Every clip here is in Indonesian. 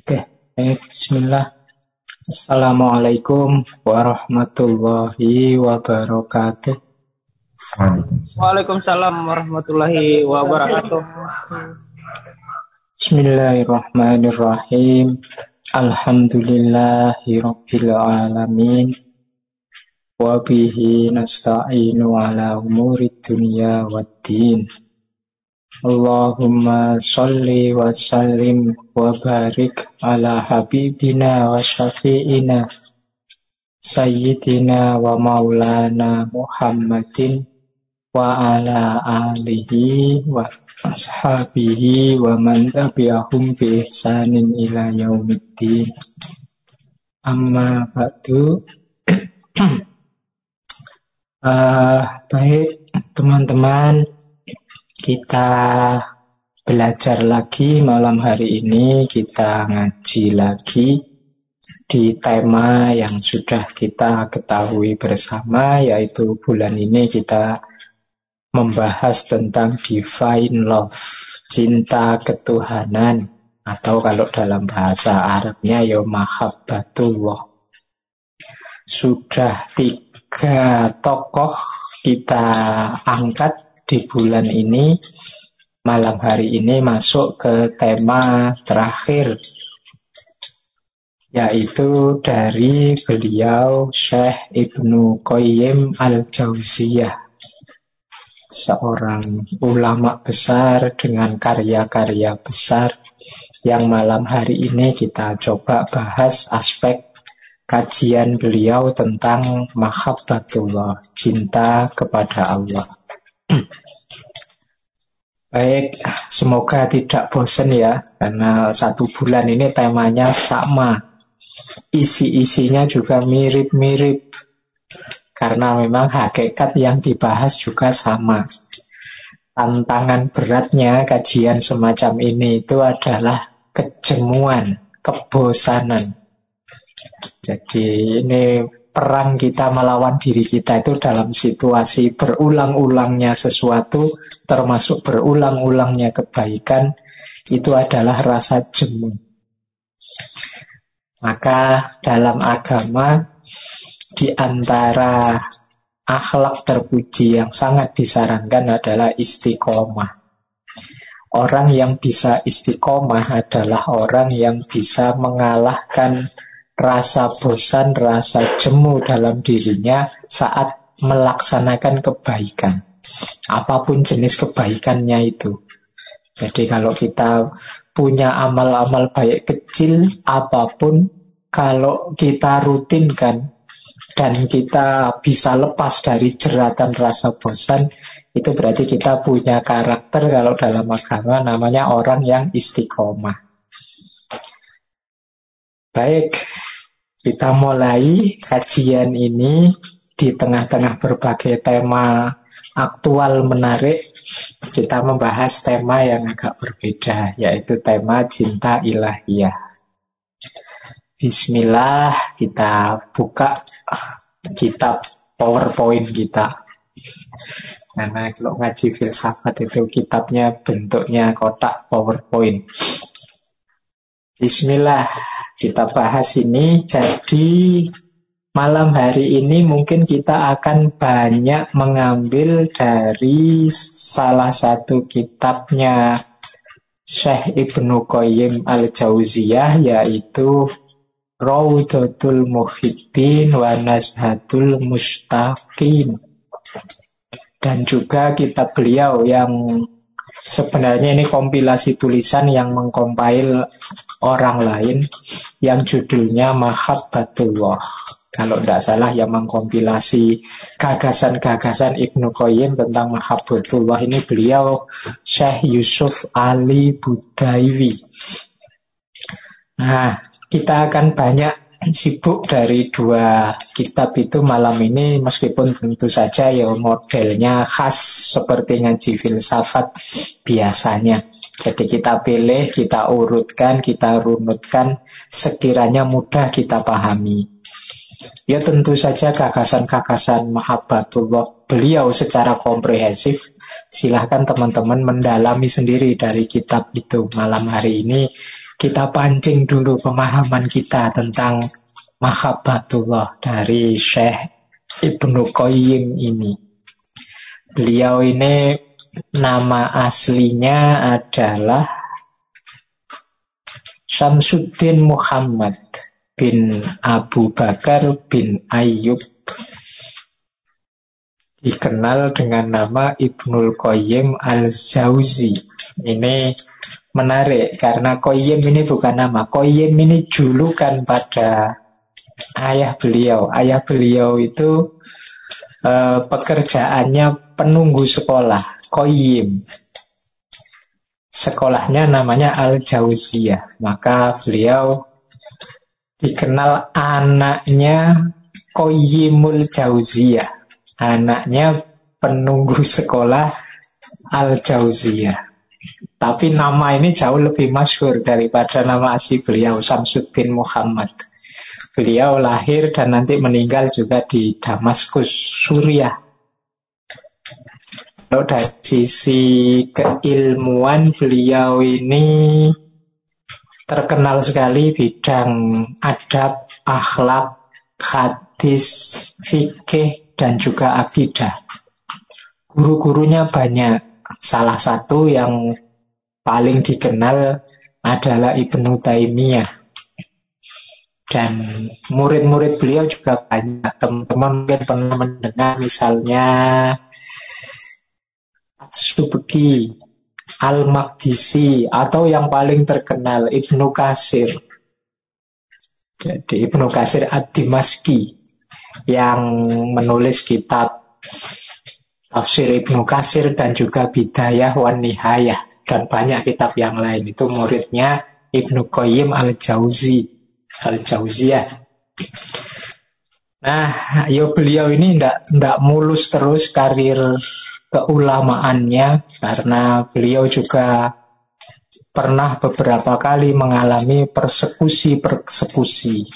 Oke, baik. Bismillah. Assalamualaikum warahmatullahi wabarakatuh. Waalaikumsalam warahmatullahi wabarakatuh. Bismillahirrahmanirrahim. Alhamdulillahi rabbil alamin. Wa bihi nasta'inu ala umuri dunya waddin. Allahumma salli wa sallim wa barik ala habibina wa syafi'ina Sayyidina wa maulana Muhammadin wa ala alihi wa ashabihi wa man tabi'ahum bi ihsanin ila yaumiddin. Amma ba'du. Uh, baik teman-teman kita belajar lagi malam hari ini, kita ngaji lagi di tema yang sudah kita ketahui bersama, yaitu bulan ini kita membahas tentang divine love, cinta ketuhanan, atau kalau dalam bahasa Arabnya ya mahabbatullah. Sudah tiga tokoh kita angkat di bulan ini, malam hari ini masuk ke tema terakhir, yaitu dari beliau Syekh Ibnu Qayyim Al-Jauziyah, seorang ulama besar dengan karya-karya besar yang malam hari ini kita coba bahas aspek kajian beliau tentang mahabbatullah, cinta kepada Allah. Baik, semoga tidak bosan ya, karena satu bulan ini temanya sama. Isi-isinya juga mirip-mirip, karena memang hakikat yang dibahas juga sama. Tantangan beratnya kajian semacam ini itu adalah kejemuan, kebosanan. Jadi ini perang kita melawan diri kita itu dalam situasi berulang-ulangnya sesuatu, termasuk berulang-ulangnya kebaikan, itu adalah rasa jemu. Maka dalam agama, di antara akhlak terpuji yang sangat disarankan adalah istiqomah. Orang yang bisa istiqomah adalah orang yang bisa mengalahkan rasa bosan, rasa jemu dalam dirinya saat melaksanakan kebaikan. Apa pun jenis kebaikannya itu. Jadi kalau kita punya amal-amal baik kecil, apa pun, kalau kita rutinkan dan kita bisa lepas dari jeratan rasa bosan, itu berarti kita punya karakter kalau dalam agama namanya orang yang istiqomah. Baik, kita mulai kajian ini di tengah-tengah berbagai tema aktual menarik. Kita membahas tema yang agak berbeda, yaitu tema cinta ilahiyah. Bismillah, kita buka kitab PowerPoint kita. Karena kalau ngaji filsafat itu kitabnya bentuknya kotak PowerPoint. Bismillah, kita bahas ini. Jadi malam hari ini mungkin kita akan banyak mengambil dari salah satu kitabnya Syekh Ibnu Qayyim Al-Jauziyah yaitu Raudatul Muhibbin wa Nazhatul Mustaqim. Dan juga kitab beliau yang Sebenarnya ini kompilasi tulisan yang mengkompil orang lain yang judulnya Mahabbatullah. Kalau tidak salah yang mengkompilasi gagasan-gagasan Ibnu Qayyim tentang Mahabbatullah ini beliau Syekh Yusuf Ali Budaiwi. Nah, kita akan banyak sibuk dari dua kitab itu malam ini meskipun tentu saja ya modelnya khas seperti ngaji filsafat biasanya. Jadi kita pilih, kita urutkan, kita runutkan sekiranya mudah kita pahami. Ya tentu saja gagasan-gagasan mahabbatullah beliau secara komprehensif silahkan teman-teman mendalami sendiri dari kitab itu malam hari ini kita pancing dulu pemahaman kita tentang mahabbatullah dari Syekh Ibnu Qayyim ini. Beliau ini nama aslinya adalah Syamsuddin Muhammad bin Abu Bakar bin Ayyub dikenal dengan nama Ibnul Qayyim al-Jauzi. Ini menarik karena Koyem ini bukan nama. Koyem ini julukan pada ayah beliau. Ayah beliau itu eh, pekerjaannya penunggu sekolah. Koyem. Sekolahnya namanya Al-Jauziyah. Maka beliau dikenal anaknya Koyimul Jauziyah. Anaknya penunggu sekolah Al-Jauziyah. Tapi nama ini jauh lebih masyhur daripada nama asli beliau Samsuddin Muhammad. Beliau lahir dan nanti meninggal juga di Damaskus, Suriah. Kalau dari sisi keilmuan beliau ini terkenal sekali bidang adab, akhlak, hadis, fikih, dan juga akidah. Guru-gurunya banyak. Salah satu yang paling dikenal adalah Ibnu Taimiyah. Dan murid-murid beliau juga banyak. Teman-teman mungkin pernah mendengar misalnya Subki, Al-Maqdisi, atau yang paling terkenal Ibnu Kasir. Jadi Ibnu Kasir Ad-Dimaski yang menulis kitab Tafsir Ibnu Kasir dan juga Bidayah wan Nihayah dan banyak kitab yang lain. Itu muridnya Ibnu Qayyim al-Jauzi, al-Jauziyah. Nah, yo beliau ini ndak ndak mulus terus karir keulamaannya karena beliau juga pernah beberapa kali mengalami persekusi-persekusi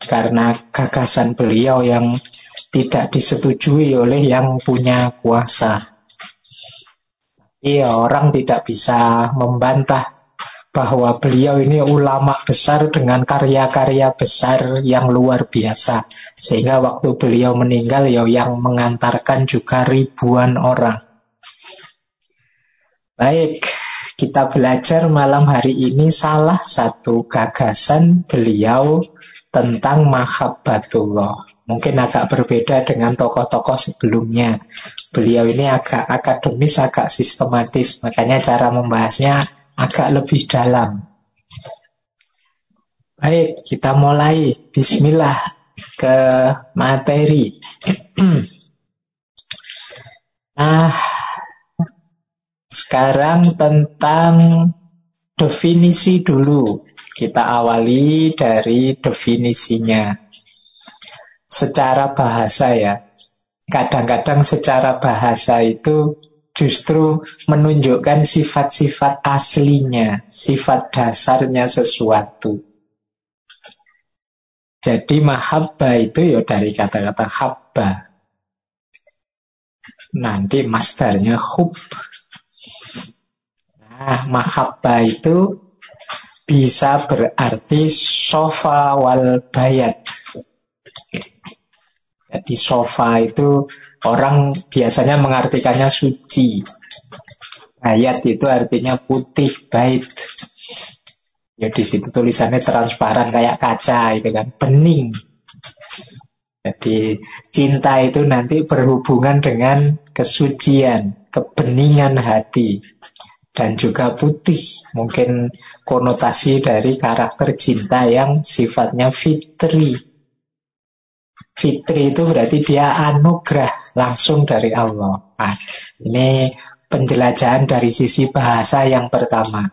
karena gagasan beliau yang tidak disetujui oleh yang punya kuasa. Iya, orang tidak bisa membantah bahwa beliau ini ulama besar dengan karya-karya besar yang luar biasa. Sehingga waktu beliau meninggal ya yang mengantarkan juga ribuan orang. Baik, kita belajar malam hari ini salah satu gagasan beliau tentang mahabbatullah. Mungkin agak berbeda dengan tokoh-tokoh sebelumnya. Beliau ini agak akademis, agak sistematis, makanya cara membahasnya agak lebih dalam. Baik, kita mulai. Bismillah ke materi. nah, sekarang tentang definisi dulu. Kita awali dari definisinya secara bahasa ya. Kadang-kadang secara bahasa itu justru menunjukkan sifat-sifat aslinya, sifat dasarnya sesuatu. Jadi mahabba itu ya dari kata-kata habba. Nanti masternya hub. Nah, mahabba itu bisa berarti sofa wal bayat. Di sofa itu orang biasanya mengartikannya suci. Bayat itu artinya putih, bait. Ya di situ tulisannya transparan kayak kaca itu kan, bening. Jadi cinta itu nanti berhubungan dengan kesucian, kebeningan hati dan juga putih. Mungkin konotasi dari karakter cinta yang sifatnya fitri, Fitri itu berarti dia anugerah langsung dari Allah. Nah, ini penjelajahan dari sisi bahasa yang pertama.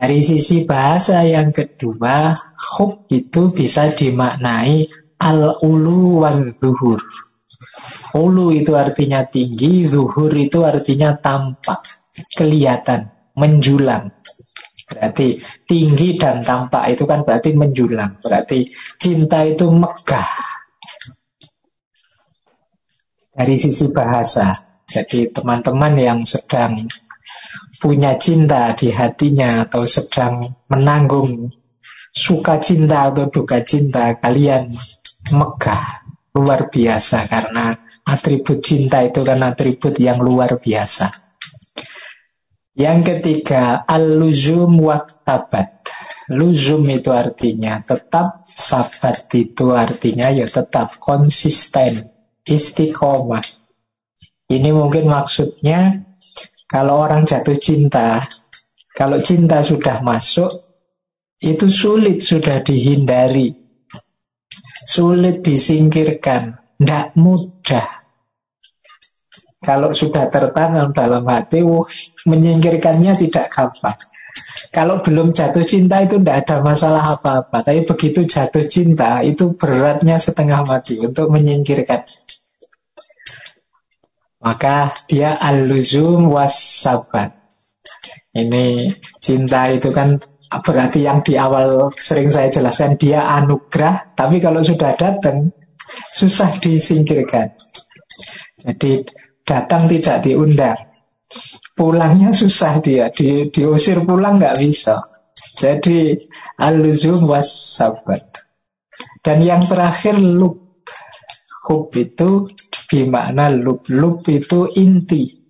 Dari sisi bahasa yang kedua, hub itu bisa dimaknai al-ulu wan zuhur. Ulu itu artinya tinggi, zuhur itu artinya tampak, kelihatan, menjulang. Berarti tinggi dan tampak itu kan berarti menjulang. Berarti cinta itu megah. Dari sisi bahasa. Jadi teman-teman yang sedang punya cinta di hatinya atau sedang menanggung suka cinta atau duka cinta, kalian megah luar biasa karena atribut cinta itu kan atribut yang luar biasa. Yang ketiga, al-luzum waktabat. Luzum itu artinya tetap, sabat itu artinya ya tetap konsisten, istiqomah. Ini mungkin maksudnya kalau orang jatuh cinta, kalau cinta sudah masuk, itu sulit sudah dihindari. Sulit disingkirkan, tidak mudah. Kalau sudah tertanam dalam hati, uh, menyingkirkannya tidak gampang. Kalau belum jatuh cinta itu tidak ada masalah apa-apa. Tapi begitu jatuh cinta, itu beratnya setengah mati untuk menyingkirkan. Maka dia al-luzum was-sabat. Ini cinta itu kan berarti yang di awal sering saya jelaskan dia anugerah, tapi kalau sudah datang susah disingkirkan. Jadi datang tidak diundang. Pulangnya susah dia, di, diusir pulang nggak bisa. Jadi aluzum was sabat. Dan yang terakhir lub. Hub itu bermakna lub. Lub itu inti.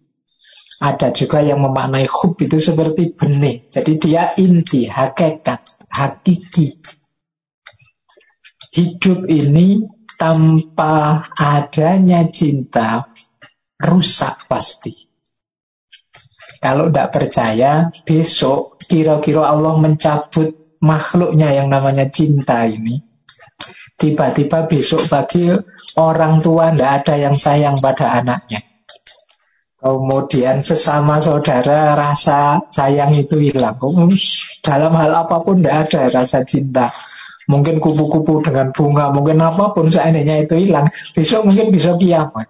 Ada juga yang memaknai hub itu seperti benih. Jadi dia inti, hakikat, hakiki. Hidup ini tanpa adanya cinta rusak pasti. Kalau tidak percaya, besok kira-kira Allah mencabut makhluknya yang namanya cinta ini. Tiba-tiba besok pagi orang tua tidak ada yang sayang pada anaknya. Kemudian sesama saudara rasa sayang itu hilang. Dalam hal apa pun tidak ada rasa cinta. Mungkin kupu-kupu dengan bunga, mungkin apa pun seandainya itu hilang. Besok mungkin bisa kiamat.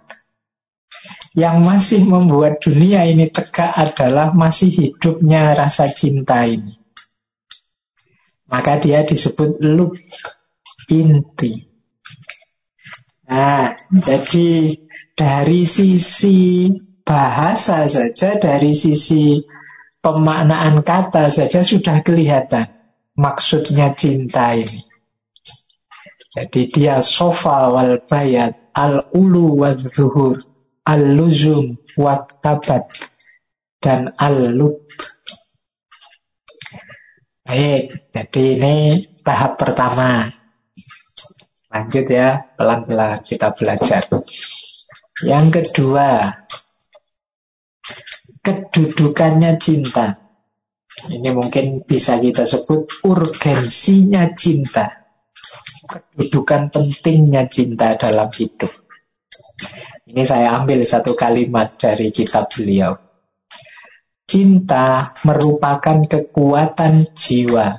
Yang masih membuat dunia ini tegak adalah masih hidupnya rasa cinta ini. Maka dia disebut lub inti. Nah, jadi dari sisi bahasa saja, dari sisi pemaknaan kata saja sudah kelihatan maksudnya cinta ini. Jadi dia sofa wal bayat, al ulu wal zuhur al-luzum tabat dan al-lub. Baik, jadi ini tahap pertama. Lanjut ya, pelan-pelan kita belajar. Yang kedua, kedudukannya cinta. Ini mungkin bisa kita sebut urgensinya cinta. Kedudukan pentingnya cinta dalam hidup. Ini saya ambil satu kalimat dari kitab beliau. Cinta merupakan kekuatan jiwa,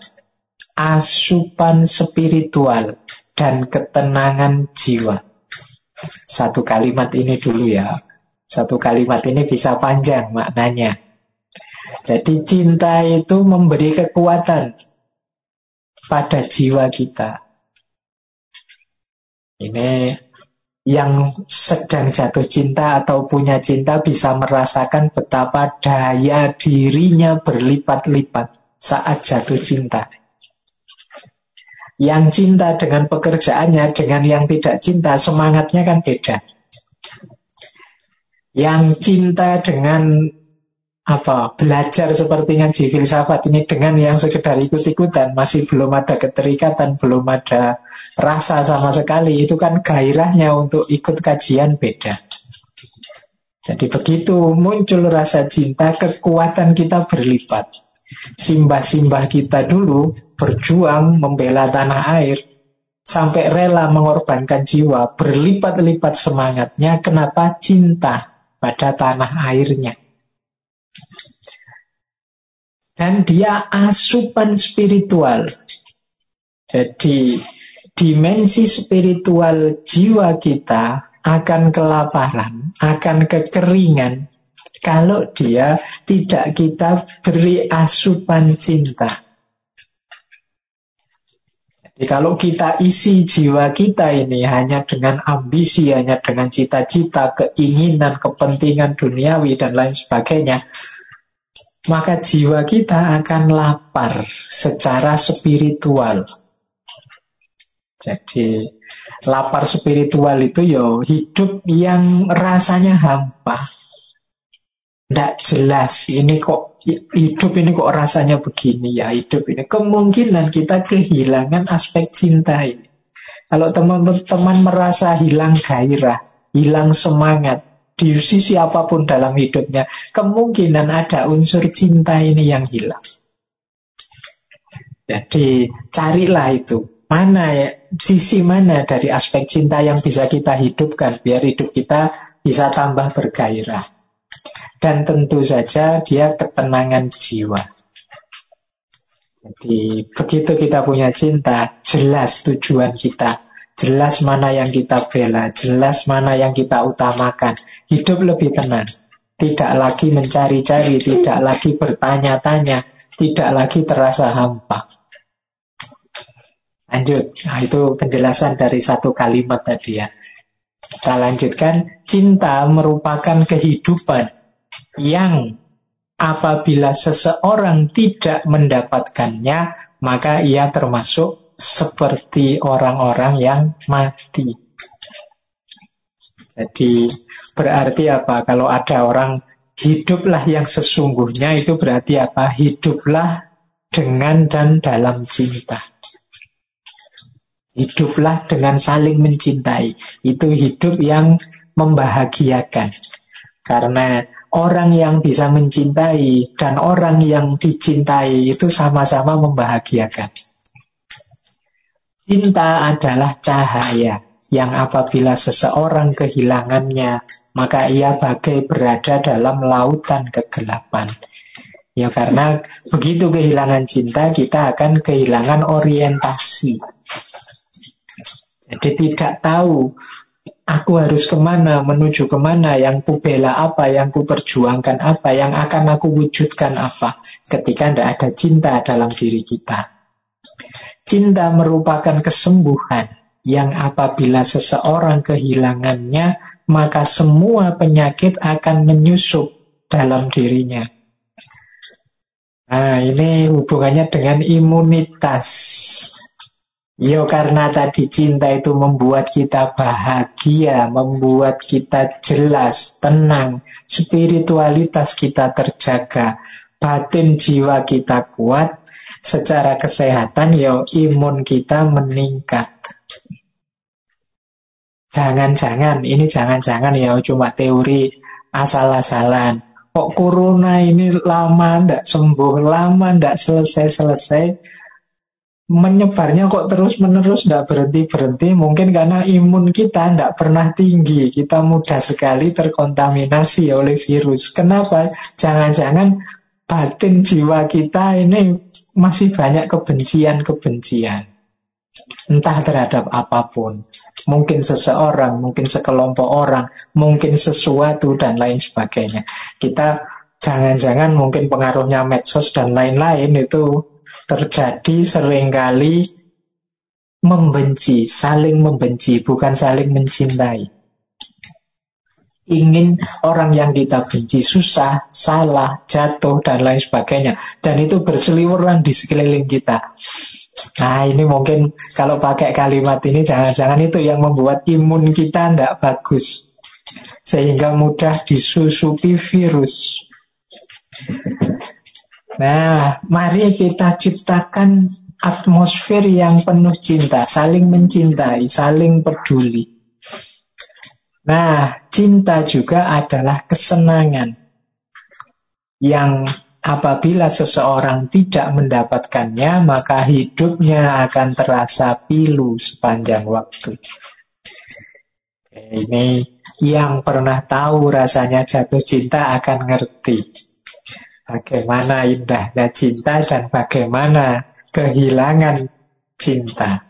asupan spiritual, dan ketenangan jiwa. Satu kalimat ini dulu ya. Satu kalimat ini bisa panjang maknanya. Jadi cinta itu memberi kekuatan pada jiwa kita. Ini yang sedang jatuh cinta atau punya cinta bisa merasakan betapa daya dirinya berlipat-lipat saat jatuh cinta. Yang cinta dengan pekerjaannya dengan yang tidak cinta semangatnya kan beda. Yang cinta dengan apa? Belajar seperti ngaji filsafat ini dengan yang sekedar ikut-ikutan. Masih belum ada keterikatan belum ada rasa sama sekali. Itu kan gairahnya untuk ikut kajian beda. Jadi begitu muncul rasa cinta kekuatan kita berlipat. Simbah-simbah kita dulu berjuang membela tanah air sampai rela mengorbankan jiwa berlipat-lipat semangatnya kenapa cinta pada tanah airnya dan dia asupan spiritual. Jadi dimensi spiritual jiwa kita akan kelaparan, akan kekeringan kalau dia tidak kita beri asupan cinta. Jadi kalau kita isi jiwa kita ini hanya dengan ambisi, hanya dengan cita-cita, keinginan, kepentingan duniawi dan lain sebagainya, maka jiwa kita akan lapar secara spiritual. Jadi lapar spiritual itu yo hidup yang rasanya hampa. Tidak jelas, ini kok hidup ini kok rasanya begini ya hidup ini. Kemungkinan kita kehilangan aspek cinta ini. Kalau teman-teman merasa hilang gairah, hilang semangat, di sisi apa pun dalam hidupnya, kemungkinan ada unsur cinta ini yang hilang. Jadi carilah itu. Mana ya, sisi mana dari aspek cinta yang bisa kita hidupkan biar hidup kita bisa tambah bergairah. Dan tentu saja dia ketenangan jiwa. Jadi begitu kita punya cinta, jelas tujuan kita Jelas mana yang kita bela, jelas mana yang kita utamakan. Hidup lebih tenang. Tidak lagi mencari-cari, tidak lagi bertanya-tanya, tidak lagi terasa hampa. Lanjut, nah, itu penjelasan dari satu kalimat tadi ya. Kita lanjutkan, cinta merupakan kehidupan yang apabila seseorang tidak mendapatkannya, maka ia termasuk seperti orang-orang yang mati. Jadi berarti apa? Kalau ada orang hiduplah yang sesungguhnya itu berarti apa? Hiduplah dengan dan dalam cinta. Hiduplah dengan saling mencintai. Itu hidup yang membahagiakan. Karena orang yang bisa mencintai dan orang yang dicintai itu sama-sama membahagiakan. Cinta adalah cahaya yang apabila seseorang kehilangannya, maka ia bagai berada dalam lautan kegelapan. Ya karena begitu kehilangan cinta, kita akan kehilangan orientasi. Jadi tidak tahu aku harus ke mana, menuju ke mana, yang ku bela apa, yang ku perjuangkan apa, yang akan aku wujudkan apa, ketika tidak ada cinta dalam diri kita. Cinta merupakan kesembuhan yang apabila seseorang kehilangannya, maka semua penyakit akan menyusup dalam dirinya. Nah, ini hubungannya dengan imunitas. Yo karena tadi cinta itu membuat kita bahagia, membuat kita jelas, tenang, spiritualitas kita terjaga, batin jiwa kita kuat, secara kesehatan ya imun kita meningkat. Jangan-jangan, ini jangan-jangan ya cuma teori asal-asalan. Kok corona ini lama ndak sembuh, lama ndak selesai-selesai, menyebarnya kok terus-menerus ndak berhenti-berhenti, mungkin karena imun kita ndak pernah tinggi, kita mudah sekali terkontaminasi oleh virus. Kenapa? Jangan-jangan batin jiwa kita ini masih banyak kebencian-kebencian. Entah terhadap apa pun. Mungkin seseorang, mungkin sekelompok orang, mungkin sesuatu dan lain sebagainya. Kita jangan-jangan mungkin pengaruhnya medsos dan lain-lain itu terjadi sering kali membenci, saling membenci, bukan saling mencintai ingin orang yang kita benci susah, salah, jatuh, dan lain sebagainya. Dan itu berseliweran di sekeliling kita. Nah ini mungkin kalau pakai kalimat ini jangan-jangan itu yang membuat imun kita tidak bagus. Sehingga mudah disusupi virus. Nah, mari kita ciptakan atmosfer yang penuh cinta, saling mencintai, saling peduli. Nah, cinta juga adalah kesenangan yang apabila seseorang tidak mendapatkannya, maka hidupnya akan terasa pilu sepanjang waktu. Ini yang pernah tahu rasanya jatuh cinta akan ngerti bagaimana indahnya cinta dan bagaimana kehilangan cinta.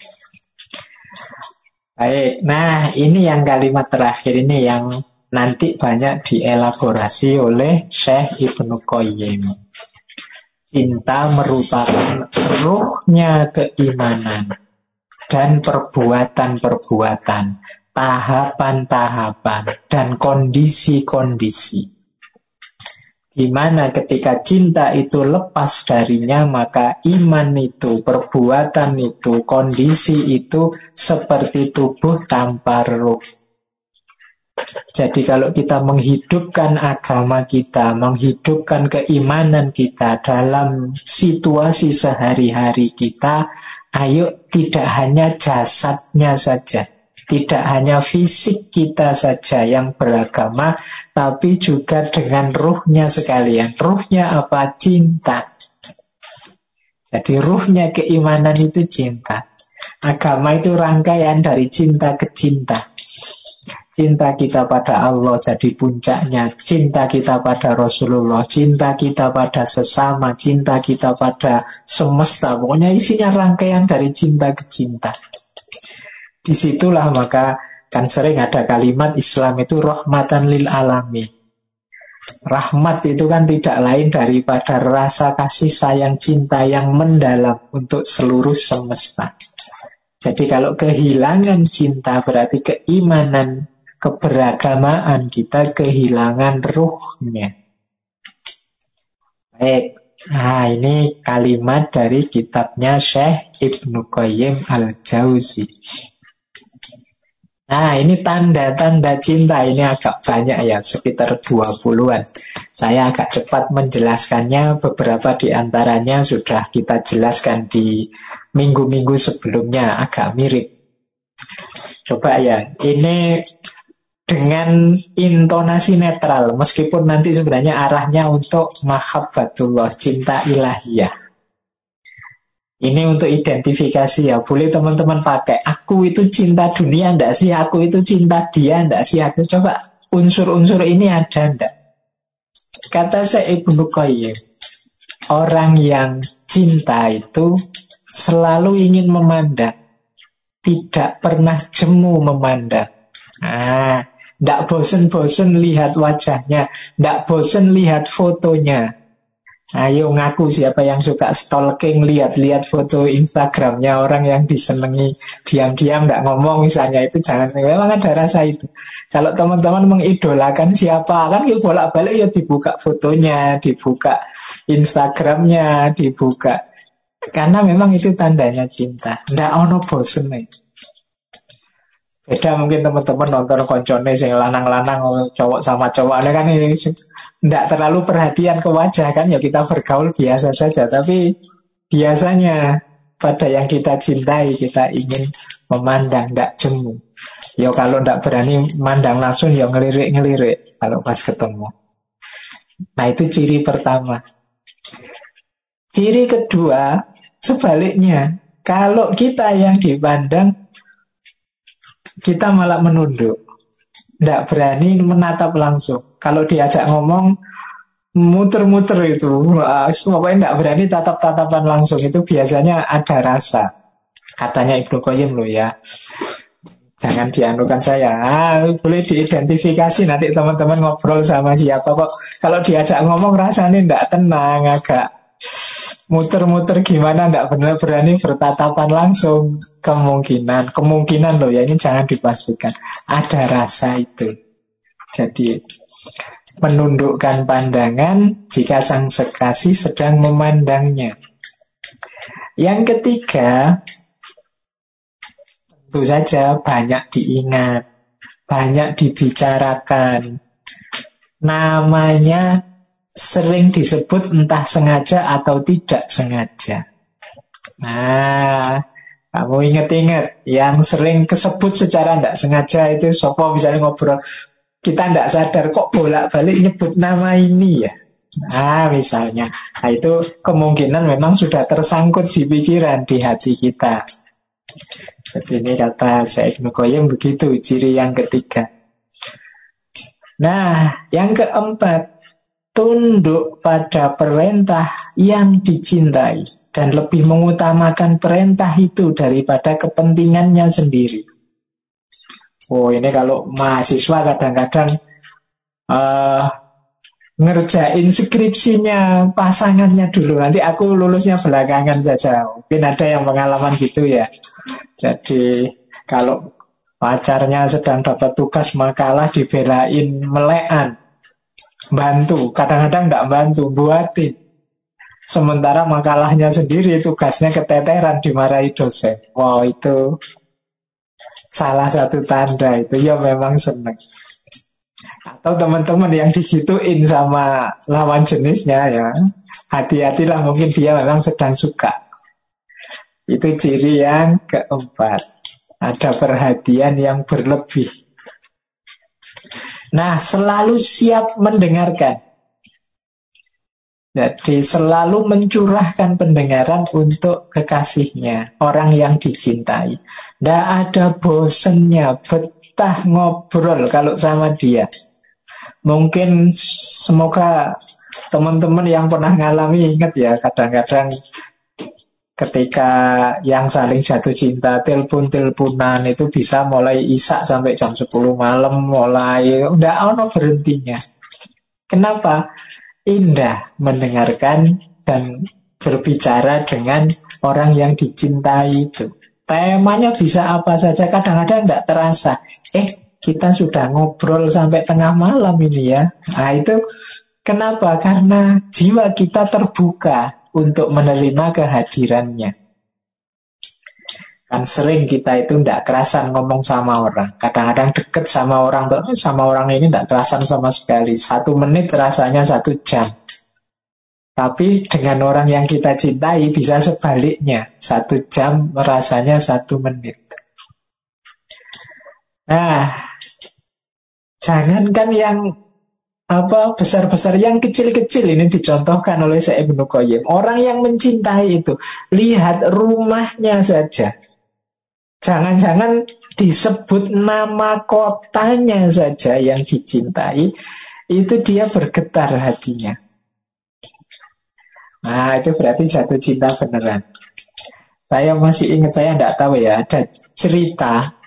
Baik, nah ini yang kalimat terakhir ini yang nanti banyak dielaborasi oleh Syekh Ibnu Qayyim. Cinta merupakan ruhnya keimanan dan perbuatan-perbuatan, tahapan-tahapan, dan kondisi-kondisi. Di mana ketika cinta itu lepas darinya, maka iman itu, perbuatan itu, kondisi itu seperti tubuh tanpa ruh. Jadi kalau kita menghidupkan agama kita, menghidupkan keimanan kita dalam situasi sehari-hari kita, ayo tidak hanya jasadnya saja tidak hanya fisik kita saja yang beragama, tapi juga dengan ruhnya sekalian. Ruhnya apa? Cinta. Jadi ruhnya keimanan itu cinta. Agama itu rangkaian dari cinta ke cinta. Cinta kita pada Allah jadi puncaknya. Cinta kita pada Rasulullah. Cinta kita pada sesama. Cinta kita pada semesta. Pokoknya isinya rangkaian dari cinta ke cinta. Di situlah maka kan sering ada kalimat Islam itu rahmatan lil alami. Rahmat itu kan tidak lain daripada rasa kasih sayang cinta yang mendalam untuk seluruh semesta. Jadi kalau kehilangan cinta berarti keimanan, keberagamaan kita kehilangan ruhnya. Baik, nah ini kalimat dari kitabnya Syekh Ibnu Qayyim al-Jauzi. Nah, ini tanda-tanda cinta ini agak banyak ya, sekitar 20-an. Saya agak cepat menjelaskannya, beberapa di antaranya sudah kita jelaskan di minggu-minggu sebelumnya, agak mirip. Coba ya, ini dengan intonasi netral, meskipun nanti sebenarnya arahnya untuk mahabbatullah, cinta ilahiyah. Ini untuk identifikasi ya. Boleh teman-teman pakai. Aku itu cinta dunia ndak sih? Aku itu cinta dia ndak sih? Aku coba unsur-unsur ini ada ndak? Kata saya Ibnu Qayyim, orang yang cinta itu selalu ingin memandang, tidak pernah jemu memandang. Nah, ndak bosen-bosen lihat wajahnya, ndak bosen lihat fotonya, Ayo ngaku siapa yang suka stalking, lihat-lihat foto Instagramnya orang yang disenangi, diam-diam nggak ngomong misalnya itu jangan. Memang ada rasa itu. Kalau teman-teman mengidolakan siapa, kan ya bolak-balik ya dibuka fotonya, dibuka Instagramnya, dibuka. Karena memang itu tandanya cinta. Nggak ono bosen nih. Beda mungkin teman-teman nonton koncone sing lanang-lanang cowok sama cowok ada kan ini tidak terlalu perhatian ke wajah kan ya kita bergaul biasa saja. Tapi biasanya pada yang kita cintai kita ingin memandang tidak jemu. Ya kalau tidak berani memandang langsung ya ngelirik-ngelirik kalau pas ketemu. Nah itu ciri pertama. Ciri kedua sebaliknya kalau kita yang dipandang kita malah menunduk. Tidak berani menatap langsung. Kalau diajak ngomong, muter-muter itu. Pokoknya tidak berani tatap-tatapan langsung. Itu biasanya ada rasa. Katanya Ibnu Qayyim loh ya. Jangan dianukan saya. Ah, boleh diidentifikasi nanti teman-teman ngobrol sama siapa kok. Kalau diajak ngomong rasanya tidak tenang, agak muter-muter gimana? Nggak benar berani bertatapan langsung. Kemungkinan kemungkinan loh ya ini jangan dipastikan. Ada rasa itu. Jadi menundukkan pandangan jika sang sekasih sedang memandangnya. Yang ketiga tentu saja banyak diingat banyak dibicarakan. Namanya sering disebut entah sengaja atau tidak sengaja. Nah, kamu ingat-ingat yang sering kesebut secara tidak sengaja itu sopo misalnya ngobrol kita tidak sadar kok bolak-balik nyebut nama ini ya. Nah, misalnya, nah, itu kemungkinan memang sudah tersangkut di pikiran, di hati kita. Jadi ini kata Syekh Nukoyem begitu, ciri yang ketiga. Nah, yang keempat, tunduk pada perintah yang dicintai dan lebih mengutamakan perintah itu daripada kepentingannya sendiri. Oh ini kalau mahasiswa kadang-kadang uh, ngerjain skripsinya pasangannya dulu. Nanti aku lulusnya belakangan saja. Mungkin ada yang pengalaman gitu ya. Jadi kalau pacarnya sedang dapat tugas makalah dibelain melean bantu, kadang-kadang tidak bantu, buatin. Sementara makalahnya sendiri tugasnya keteteran dimarahi dosen. Wow itu salah satu tanda itu ya memang seneng. Atau teman-teman yang digituin sama lawan jenisnya ya, hati-hatilah mungkin dia memang sedang suka. Itu ciri yang keempat. Ada perhatian yang berlebih. Nah, selalu siap mendengarkan. Jadi selalu mencurahkan pendengaran untuk kekasihnya, orang yang dicintai. Tidak ada bosennya, betah ngobrol kalau sama dia. Mungkin semoga teman-teman yang pernah ngalami ingat ya, kadang-kadang ketika yang saling jatuh cinta telepon-teleponan itu bisa mulai isak sampai jam 10 malam mulai udah ono berhentinya kenapa indah mendengarkan dan berbicara dengan orang yang dicintai itu. Temanya bisa apa saja, kadang-kadang tidak terasa. Eh, kita sudah ngobrol sampai tengah malam ini ya. Nah itu kenapa? Karena jiwa kita terbuka untuk menerima kehadirannya. Kan sering kita itu tidak kerasan ngomong sama orang. Kadang-kadang deket sama orang, sama orang ini tidak kerasan sama sekali. Satu menit rasanya satu jam. Tapi dengan orang yang kita cintai bisa sebaliknya. Satu jam rasanya satu menit. Nah, jangankan yang apa besar-besar yang kecil-kecil ini dicontohkan oleh Syekh Ibnu Qayyim. Orang yang mencintai itu, lihat rumahnya saja. Jangan-jangan disebut nama kotanya saja yang dicintai, itu dia bergetar hatinya. Nah, itu berarti jatuh cinta beneran. Saya masih ingat, saya tidak tahu ya, ada cerita.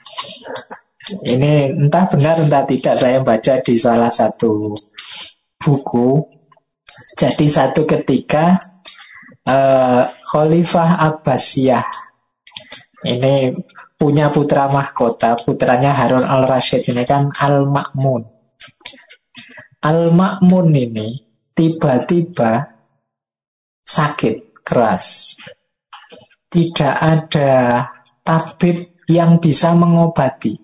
Ini entah benar entah tidak, saya baca di salah satu buku. Jadi satu ketika uh, Khalifah Abbasiyah ini punya putra mahkota, putranya Harun al-Rashid ini kan Al-Ma'mun. Al-Ma'mun ini tiba-tiba sakit keras. Tidak ada tabib yang bisa mengobati.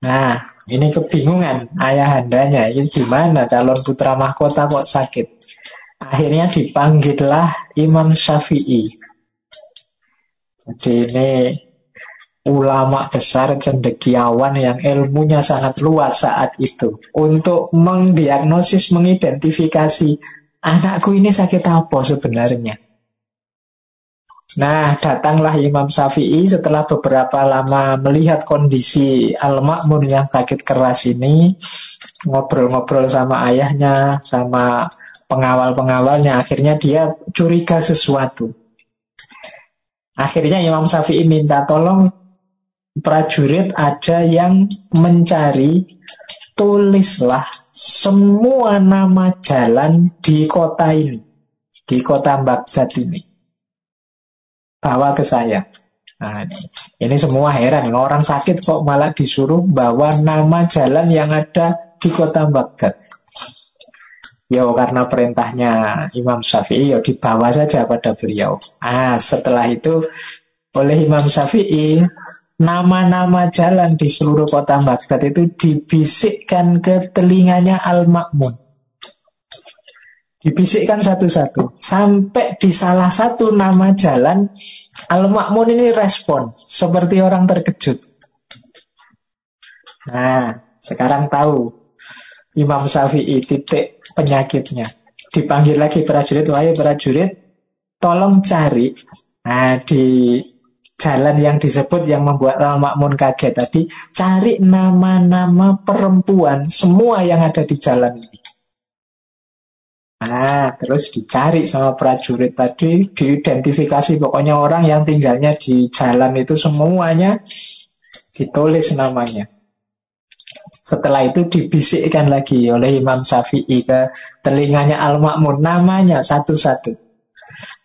Nah, ini kebingungan ayahandanya. Ini gimana calon putra mahkota kok sakit? Akhirnya dipanggillah Imam Syafi'i jadi ini ulama besar cendekiawan yang ilmunya sangat luas saat itu untuk mendiagnosis, mengidentifikasi anakku ini sakit apa sebenarnya. Nah, datanglah Imam Syafi'i setelah beberapa lama melihat kondisi Al-Ma'mun yang sakit keras ini, ngobrol-ngobrol sama ayahnya, sama pengawal-pengawalnya, akhirnya dia curiga sesuatu. Akhirnya Imam Syafi'i minta tolong prajurit ada yang mencari tulislah semua nama jalan di kota ini, di kota Baghdad ini. Bawa ke saya. Nah, ini, semua heran, orang sakit kok malah disuruh bawa nama jalan yang ada di kota Baghdad. Ya karena perintahnya Imam Syafi'i ya dibawa saja pada beliau. Ah, setelah itu oleh Imam Syafi'i nama-nama jalan di seluruh kota Baghdad itu dibisikkan ke telinganya Al-Ma'mun. Dibisikkan satu-satu. Sampai di salah satu nama jalan Al-Ma'mun ini respon seperti orang terkejut. Nah, sekarang tahu Imam Syafi'i titik penyakitnya. Dipanggil lagi prajurit, wahai prajurit, tolong cari. Nah, di jalan yang disebut yang membuat Al Makmun kaget tadi, cari nama-nama perempuan semua yang ada di jalan ini. Nah, terus dicari sama prajurit tadi, diidentifikasi pokoknya orang yang tinggalnya di jalan itu semuanya ditulis namanya. Setelah itu dibisikkan lagi oleh Imam Syafi'i ke telinganya Al-Ma'mun. Namanya satu-satu.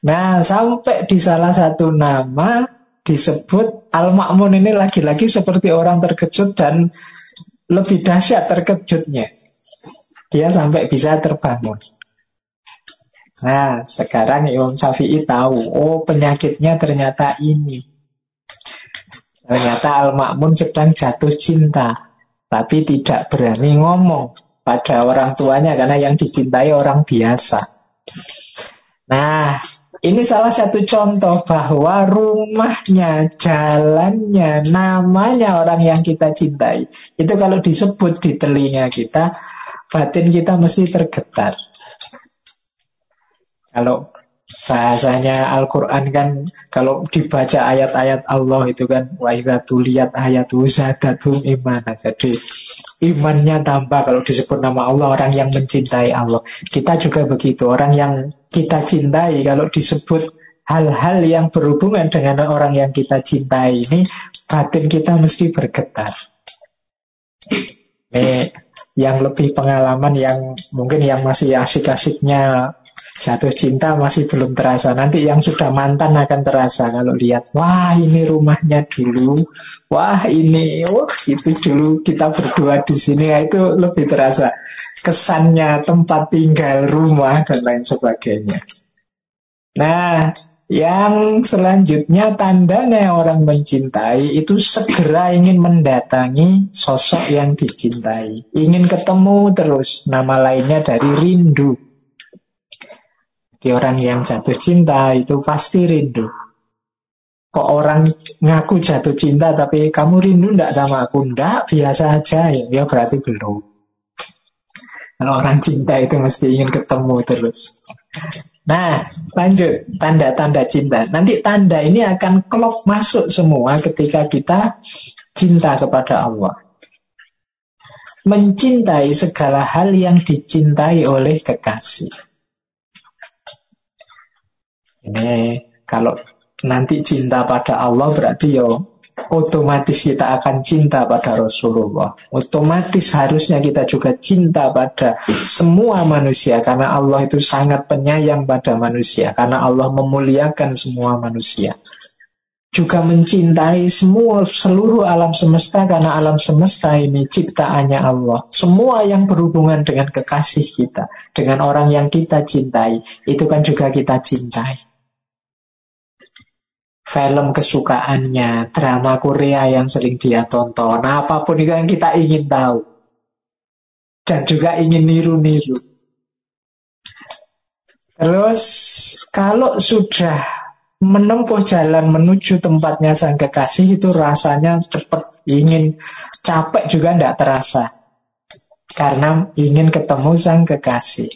Nah, sampai di salah satu nama disebut Al-Ma'mun ini lagi-lagi seperti orang terkejut dan lebih dahsyat terkejutnya. Dia sampai bisa terbangun. Nah, sekarang Imam Syafi'i tahu, oh penyakitnya ternyata ini. Ternyata Al-Ma'mun sedang jatuh cinta, tapi tidak berani ngomong pada orang tuanya karena yang dicintai orang biasa. Nah, ini salah satu contoh bahwa rumahnya, jalannya, namanya orang yang kita cintai. Itu kalau disebut di telinga kita, batin kita mesti tergetar. Kalau bahasanya Al-Quran kan kalau dibaca ayat-ayat Allah itu kan wa tuliyat ayatu zadatum imana. Jadi imannya tambah kalau disebut nama Allah orang yang mencintai Allah. Kita juga begitu, orang yang kita cintai kalau disebut hal-hal yang berhubungan dengan orang yang kita cintai ini batin kita mesti bergetar. Ini yang lebih pengalaman yang mungkin yang masih asik-asiknya Jatuh cinta masih belum terasa. Nanti yang sudah mantan akan terasa kalau lihat, wah ini rumahnya dulu, wah ini, wah itu dulu kita berdua di sini, ya, itu lebih terasa. Kesannya tempat tinggal, rumah dan lain sebagainya. Nah, yang selanjutnya tandanya orang mencintai itu segera ingin mendatangi sosok yang dicintai. Ingin ketemu terus. Nama lainnya dari rindu. Di orang yang jatuh cinta itu pasti rindu. Kok orang ngaku jatuh cinta tapi kamu rindu ndak sama aku? Ndak, biasa aja. Ya, ya berarti belum. Kalau orang cinta itu mesti ingin ketemu terus. Nah, lanjut. Tanda-tanda cinta. Nanti tanda ini akan klop masuk semua ketika kita cinta kepada Allah. Mencintai segala hal yang dicintai oleh kekasih. Ini kalau nanti cinta pada Allah berarti ya otomatis kita akan cinta pada Rasulullah. Otomatis harusnya kita juga cinta pada semua manusia karena Allah itu sangat penyayang pada manusia karena Allah memuliakan semua manusia. Juga mencintai semua seluruh alam semesta karena alam semesta ini ciptaannya Allah. Semua yang berhubungan dengan kekasih kita, dengan orang yang kita cintai, itu kan juga kita cintai film kesukaannya, drama Korea yang sering dia tonton, apa pun itu yang kita ingin tahu. Dan juga ingin niru-niru. Terus kalau sudah menempuh jalan menuju tempatnya sang kekasih itu rasanya cepat, ingin capek juga tidak terasa. Karena ingin ketemu sang kekasih.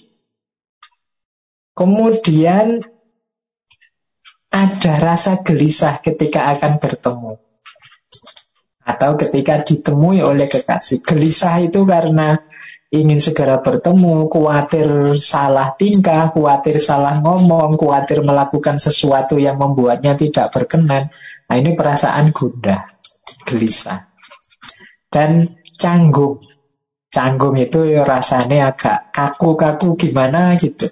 Kemudian ada rasa gelisah ketika akan bertemu. Atau ketika ditemui oleh kekasih. Gelisah itu karena ingin segera bertemu, khawatir salah tingkah, khawatir salah ngomong, khawatir melakukan sesuatu yang membuatnya tidak berkenan. Nah ini perasaan gundah, gelisah. Dan canggung. Canggung itu rasanya agak kaku-kaku gimana gitu.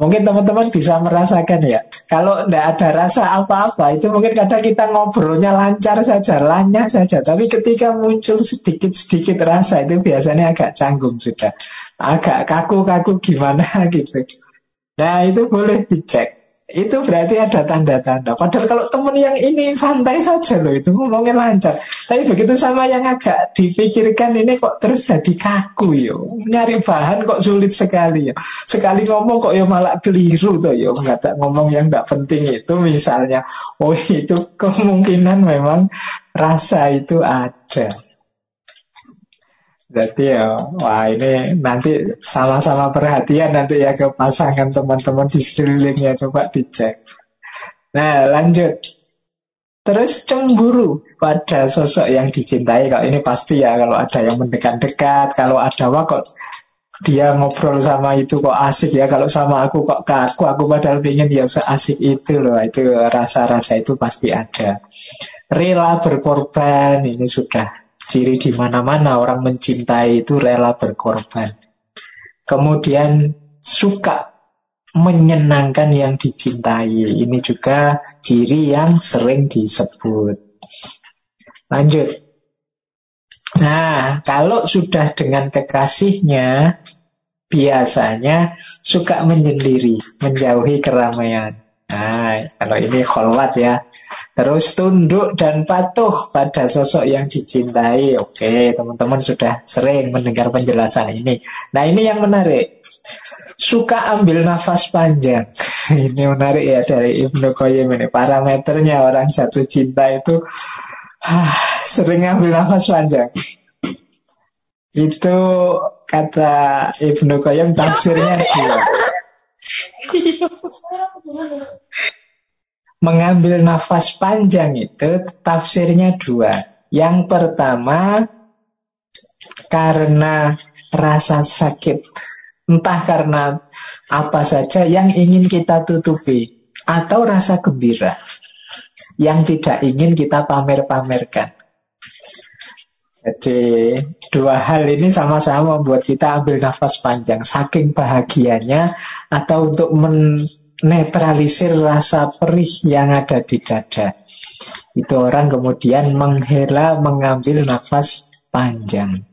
Mungkin teman-teman bisa merasakan ya. Kalau tidak ada rasa apa-apa, itu mungkin kadang kita ngobrolnya lancar saja, lanyah saja. Tapi ketika muncul sedikit-sedikit rasa, itu biasanya agak canggung sudah. Agak kaku-kaku gimana gitu. Nah, itu boleh dicek. Itu berarti ada tanda-tanda. Padahal kalau temen yang ini santai saja loh, itu ngomongnya lancar. Tapi begitu sama yang agak dipikirkan ini kok terus jadi kaku yo. Nyari bahan kok sulit sekali ya. Sekali ngomong kok ya malah keliru tuh yo. Nggak ngomong yang nggak penting itu misalnya. Oh itu kemungkinan memang rasa itu ada. Jadi ya, wah ini nanti sama-sama perhatian nanti ya ke pasangan teman-teman di sekelilingnya coba dicek. Nah lanjut. Terus cemburu pada sosok yang dicintai. Kalau ini pasti ya kalau ada yang mendekat-dekat, kalau ada wah kok dia ngobrol sama itu kok asik ya. Kalau sama aku kok kaku, aku padahal pengen ya seasik itu loh. Itu rasa-rasa itu pasti ada. Rela berkorban ini sudah Ciri di mana-mana orang mencintai itu rela berkorban. Kemudian suka menyenangkan yang dicintai. Ini juga ciri yang sering disebut. Lanjut. Nah, kalau sudah dengan kekasihnya, biasanya suka menyendiri, menjauhi keramaian. Nah, kalau ini kholwat ya. Terus tunduk dan patuh pada sosok yang dicintai. Oke, teman-teman sudah sering mendengar penjelasan ini. Nah, ini yang menarik. Suka ambil nafas panjang. ini menarik ya dari Ibnu Qayyim ini. Parameternya orang jatuh cinta itu ah, sering ambil nafas panjang. Itu kata Ibnu Qayyim tafsirnya dua. Mengambil nafas panjang itu tafsirnya dua. Yang pertama karena rasa sakit. Entah karena apa saja yang ingin kita tutupi. Atau rasa gembira. Yang tidak ingin kita pamer-pamerkan. Jadi dua hal ini sama-sama membuat kita ambil nafas panjang. Saking bahagianya atau untuk menetralisir rasa perih yang ada di dada. Itu orang kemudian menghela mengambil nafas panjang.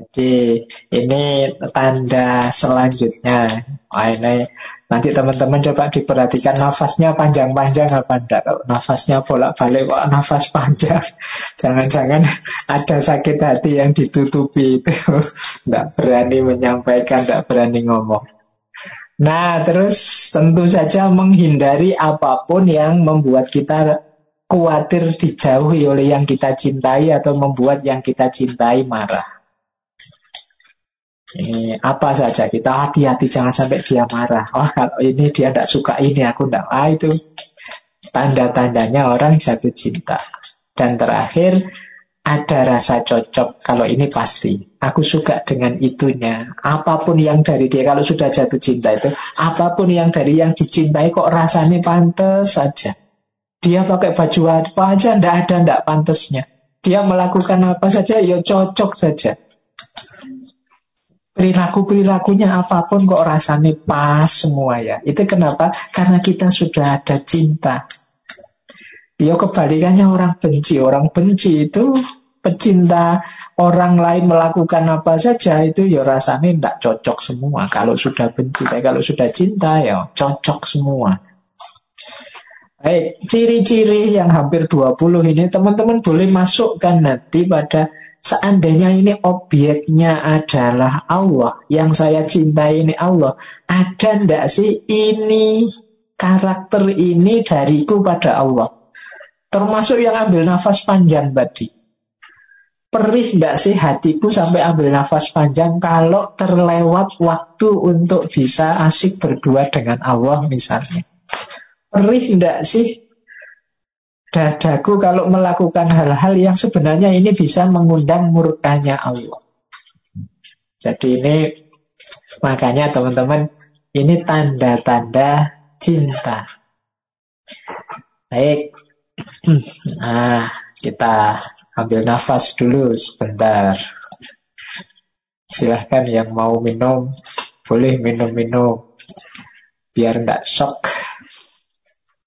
Jadi ini tanda selanjutnya. Wah, ini nanti teman-teman coba diperhatikan nafasnya panjang-panjang apa enggak. Nafasnya bolak-balik kok nafas panjang. Jangan-jangan ada sakit hati yang ditutupi itu. Enggak berani menyampaikan, enggak berani ngomong. Nah, terus tentu saja menghindari apa pun yang membuat kita khawatir dijauhi oleh yang kita cintai atau membuat yang kita cintai marah. Ini apa saja kita hati-hati jangan sampai dia marah. Oh kalau ini dia tidak suka ini aku tidak. Ah itu tanda-tandanya orang jatuh cinta. Dan terakhir ada rasa cocok. Kalau ini pasti aku suka dengan itunya. Apa pun yang dari dia kalau sudah jatuh cinta itu, apa pun yang dari yang dicintai kok rasanya pantas saja. Dia pakai baju apa aja tidak ada tidak pantasnya. Dia melakukan apa saja ya cocok saja perilaku-perilakunya apa pun kok rasanya pas semua ya. Itu kenapa? Karena kita sudah ada cinta. Dia kebalikannya orang benci. Orang benci itu pecinta orang lain melakukan apa saja itu ya rasanya tidak cocok semua. Kalau sudah benci, kalau sudah cinta ya cocok semua. Baik, ciri-ciri yang hampir 20 ini teman-teman boleh masukkan nanti pada seandainya ini objeknya adalah Allah, yang saya cintai ini Allah, ada ndak sih ini karakter ini dariku pada Allah? Termasuk yang ambil nafas panjang tadi. Perih ndak sih hatiku sampai ambil nafas panjang kalau terlewat waktu untuk bisa asik berdua dengan Allah misalnya. Perih enggak sih dadaku kalau melakukan hal-hal yang sebenarnya ini bisa mengundang murkanya Allah. Jadi ini makanya teman-teman ini tanda-tanda cinta. Baik. Nah, kita ambil nafas dulu sebentar. Silahkan yang mau minum, boleh minum-minum. Biar enggak shock.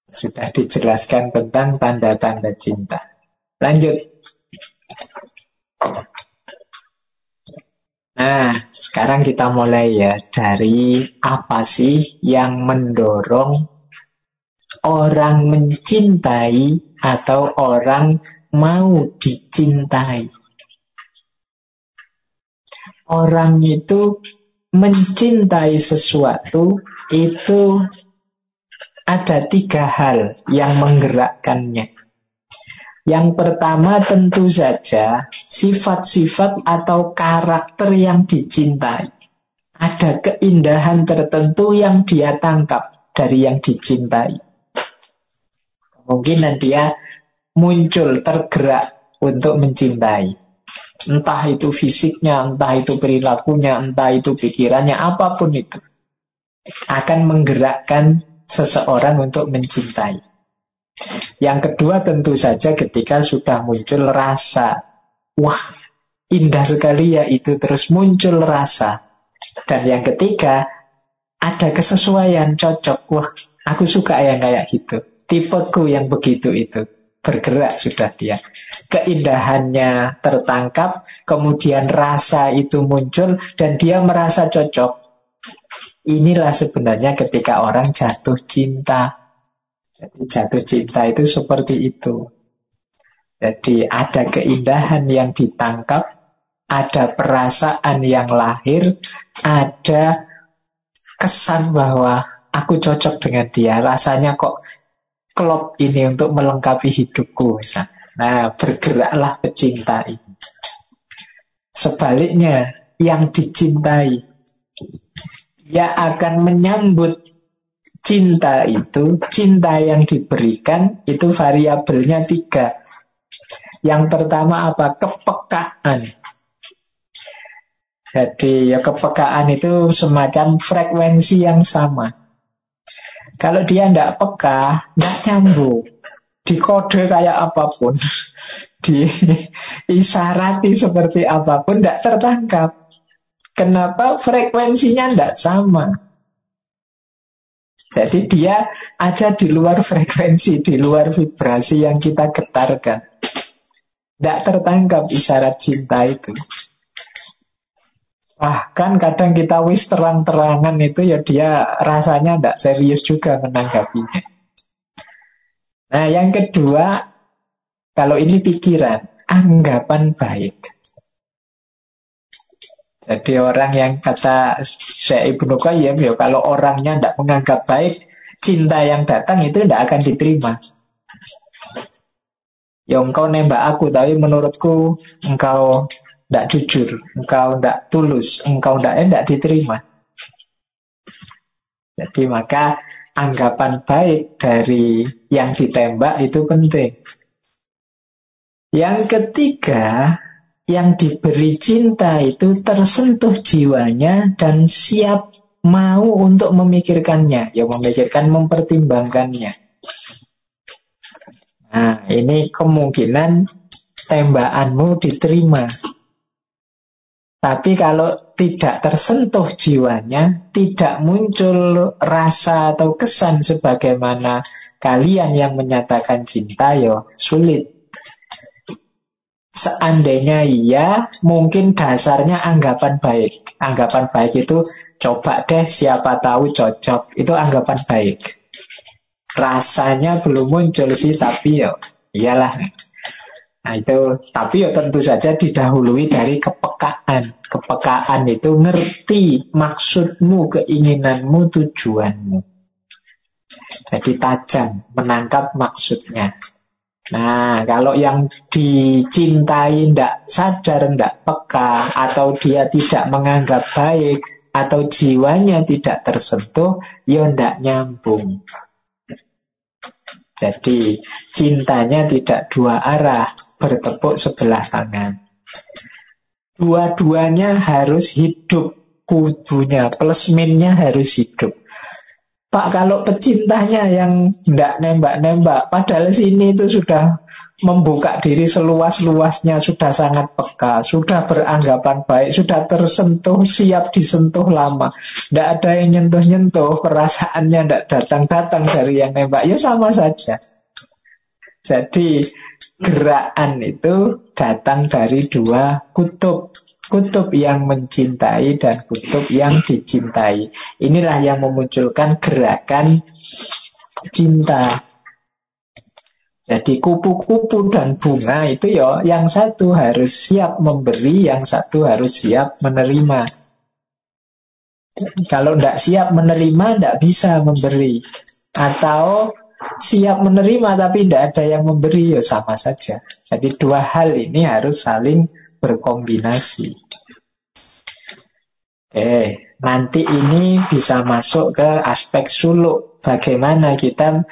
Sudah dijelaskan tentang tanda-tanda cinta. Lanjut. Nah, sekarang kita mulai ya dari apa sih yang mendorong orang mencintai atau orang mau dicintai. Orang itu mencintai sesuatu itu ada tiga hal yang menggerakkannya. Yang pertama tentu saja sifat-sifat atau karakter yang dicintai. Ada keindahan tertentu yang dia tangkap dari yang dicintai. Kemungkinan dia muncul tergerak untuk mencintai. Entah itu fisiknya, entah itu perilakunya, entah itu pikirannya, apa pun itu. Akan menggerakkan seseorang untuk mencintai. Yang kedua tentu saja ketika sudah muncul rasa, wah indah sekali ya itu terus muncul rasa. Dan yang ketiga ada kesesuaian cocok, wah aku suka yang kayak gitu, tipeku yang begitu itu. bergerak sudah dia. Keindahannya tertangkap, kemudian rasa itu muncul dan dia merasa cocok. Inilah sebenarnya ketika orang jatuh cinta. Jadi jatuh cinta itu seperti itu. Jadi ada keindahan yang ditangkap, ada perasaan yang lahir, ada kesan bahwa aku cocok dengan dia. Rasanya kok klop ini untuk melengkapi hidupku. Misalnya. Nah, bergeraklah pecinta ini. Sebaliknya, yang dicintai, dia akan menyambut cinta itu, cinta yang diberikan, itu variabelnya tiga. Yang pertama apa? Kepekaan. Jadi ya kepekaan itu semacam frekuensi yang sama. Kalau dia tidak peka, tidak nyambung. Dikode kayak apa pun, diisarati seperti apa pun, tidak tertangkap. Kenapa frekuensinya tidak sama? Jadi dia ada di luar frekuensi, di luar vibrasi yang kita getarkan. Tidak tertangkap isyarat cinta itu. Bahkan kadang kita wis terang-terangan itu ya dia rasanya tidak serius juga menanggapinya. Nah yang kedua, kalau ini pikiran, anggapan baik. Jadi orang yang kata Syekh Ibnu Qayyim, ya kalau orangnya tidak menganggap baik, cinta yang datang itu tidak akan diterima. Ya engkau nembak aku, tapi menurutku engkau tidak jujur, engkau tidak tulus, engkau tidak eh, tidak diterima. Jadi maka anggapan baik dari yang ditembak itu penting. Yang ketiga, yang diberi cinta itu tersentuh jiwanya dan siap mau untuk memikirkannya, ya memikirkan mempertimbangkannya. Nah, ini kemungkinan tembakanmu diterima. Tapi kalau tidak tersentuh jiwanya, tidak muncul rasa atau kesan sebagaimana kalian yang menyatakan cinta, ya sulit. Seandainya iya, mungkin dasarnya anggapan baik. Anggapan baik itu coba deh siapa tahu cocok. Itu anggapan baik. Rasanya belum muncul sih, tapi ya iyalah. Nah itu, tapi ya tentu saja didahului dari kepekaan. Kepekaan itu ngerti maksudmu, keinginanmu, tujuanmu. Jadi tajam, menangkap maksudnya. Nah, kalau yang dicintai tidak sadar, tidak peka, atau dia tidak menganggap baik, atau jiwanya tidak tersentuh, ya tidak nyambung. Jadi cintanya tidak dua arah, bertepuk sebelah tangan. Dua-duanya harus hidup kudunya, plus minnya harus hidup. Pak kalau pecintanya yang tidak nembak-nembak, padahal sini itu sudah membuka diri seluas-luasnya, sudah sangat peka, sudah beranggapan baik, sudah tersentuh, siap disentuh lama. Tidak ada yang nyentuh-nyentuh, perasaannya tidak datang-datang dari yang nembak, ya sama saja. Jadi gerakan itu datang dari dua kutub. Kutub yang mencintai dan kutub yang dicintai. Inilah yang memunculkan gerakan cinta. Jadi kupu-kupu dan bunga itu ya yang satu harus siap memberi, yang satu harus siap menerima. Kalau tidak siap menerima, tidak bisa memberi. Atau siap menerima tapi tidak ada yang memberi ya sama saja. Jadi dua hal ini harus saling berkombinasi. Oke, nanti ini bisa masuk ke aspek suluk. Bagaimana kita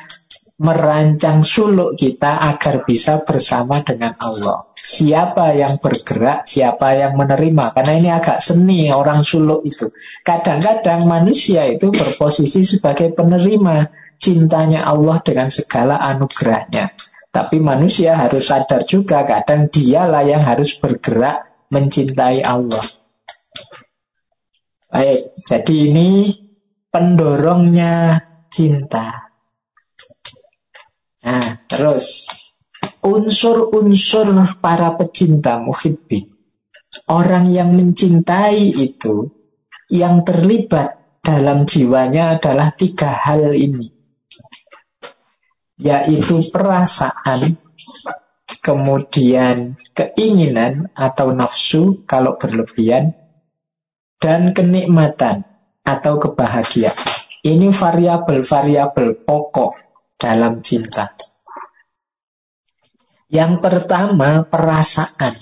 merancang suluk kita agar bisa bersama dengan Allah. Siapa yang bergerak, siapa yang menerima. Karena ini agak seni orang suluk itu. Kadang-kadang manusia itu berposisi sebagai penerima cintanya Allah dengan segala anugerahnya. Tapi manusia harus sadar juga kadang dialah yang harus bergerak mencintai Allah. Baik, jadi ini pendorongnya cinta. Nah, terus unsur-unsur para pecinta muhibbin, orang yang mencintai itu, yang terlibat dalam jiwanya adalah tiga hal ini. Yaitu perasaan, kemudian keinginan atau nafsu kalau berlebihan, dan kenikmatan atau kebahagiaan. Ini variabel-variabel pokok dalam cinta. Yang pertama, perasaan.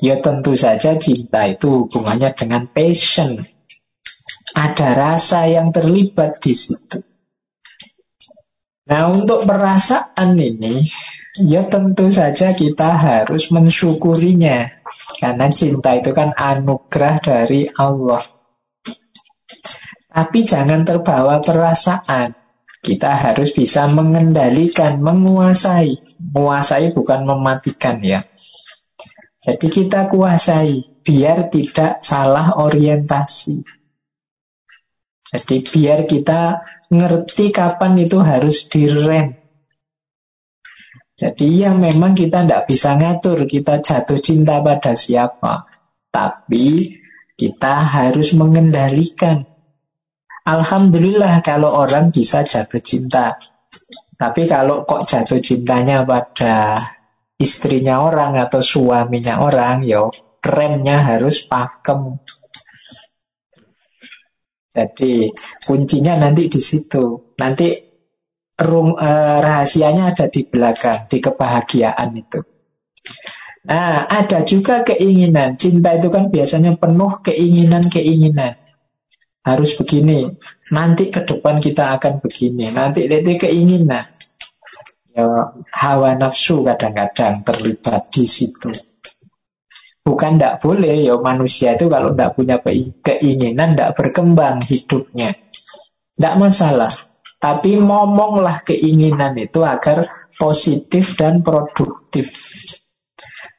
Ya tentu saja cinta itu hubungannya dengan passion. Ada rasa yang terlibat di situ. Nah, untuk perasaan ini, ya tentu saja kita harus mensyukurinya. Karena cinta itu kan anugerah dari Allah. Tapi jangan terbawa perasaan. Kita harus bisa mengendalikan, menguasai. Menguasai bukan mematikan ya. Jadi kita kuasai biar tidak salah orientasi. Jadi biar kita ngerti kapan itu harus direm. Jadi ya memang kita tidak bisa ngatur kita jatuh cinta pada siapa. Tapi kita harus mengendalikan Alhamdulillah kalau orang bisa jatuh cinta. Tapi kalau kok jatuh cintanya pada istrinya orang atau suaminya orang, yo ya remnya harus pakem. Jadi kuncinya nanti di situ. Nanti rum, eh, rahasianya ada di belakang, di kebahagiaan itu. Nah, ada juga keinginan. Cinta itu kan biasanya penuh keinginan-keinginan harus begini. Nanti ke depan kita akan begini. Nanti itu keinginan. Ya, hawa nafsu kadang-kadang terlibat di situ. Bukan tidak boleh, ya manusia itu kalau tidak punya keinginan, tidak berkembang hidupnya. Tidak masalah. Tapi ngomonglah keinginan itu agar positif dan produktif.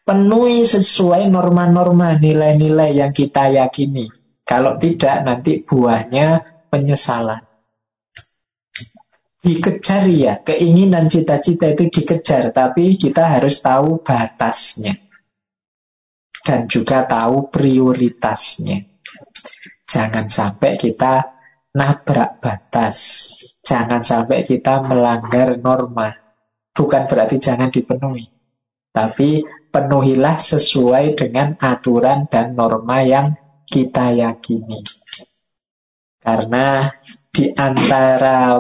Penuhi sesuai norma-norma nilai-nilai yang kita yakini. Kalau tidak, nanti buahnya penyesalan. Dikejar ya, keinginan cita-cita itu dikejar, tapi kita harus tahu batasnya. Dan juga tahu prioritasnya. Jangan sampai kita nabrak batas. Jangan sampai kita melanggar norma. Bukan berarti jangan dipenuhi. Tapi penuhilah sesuai dengan aturan dan norma yang kita yakini. Karena di antara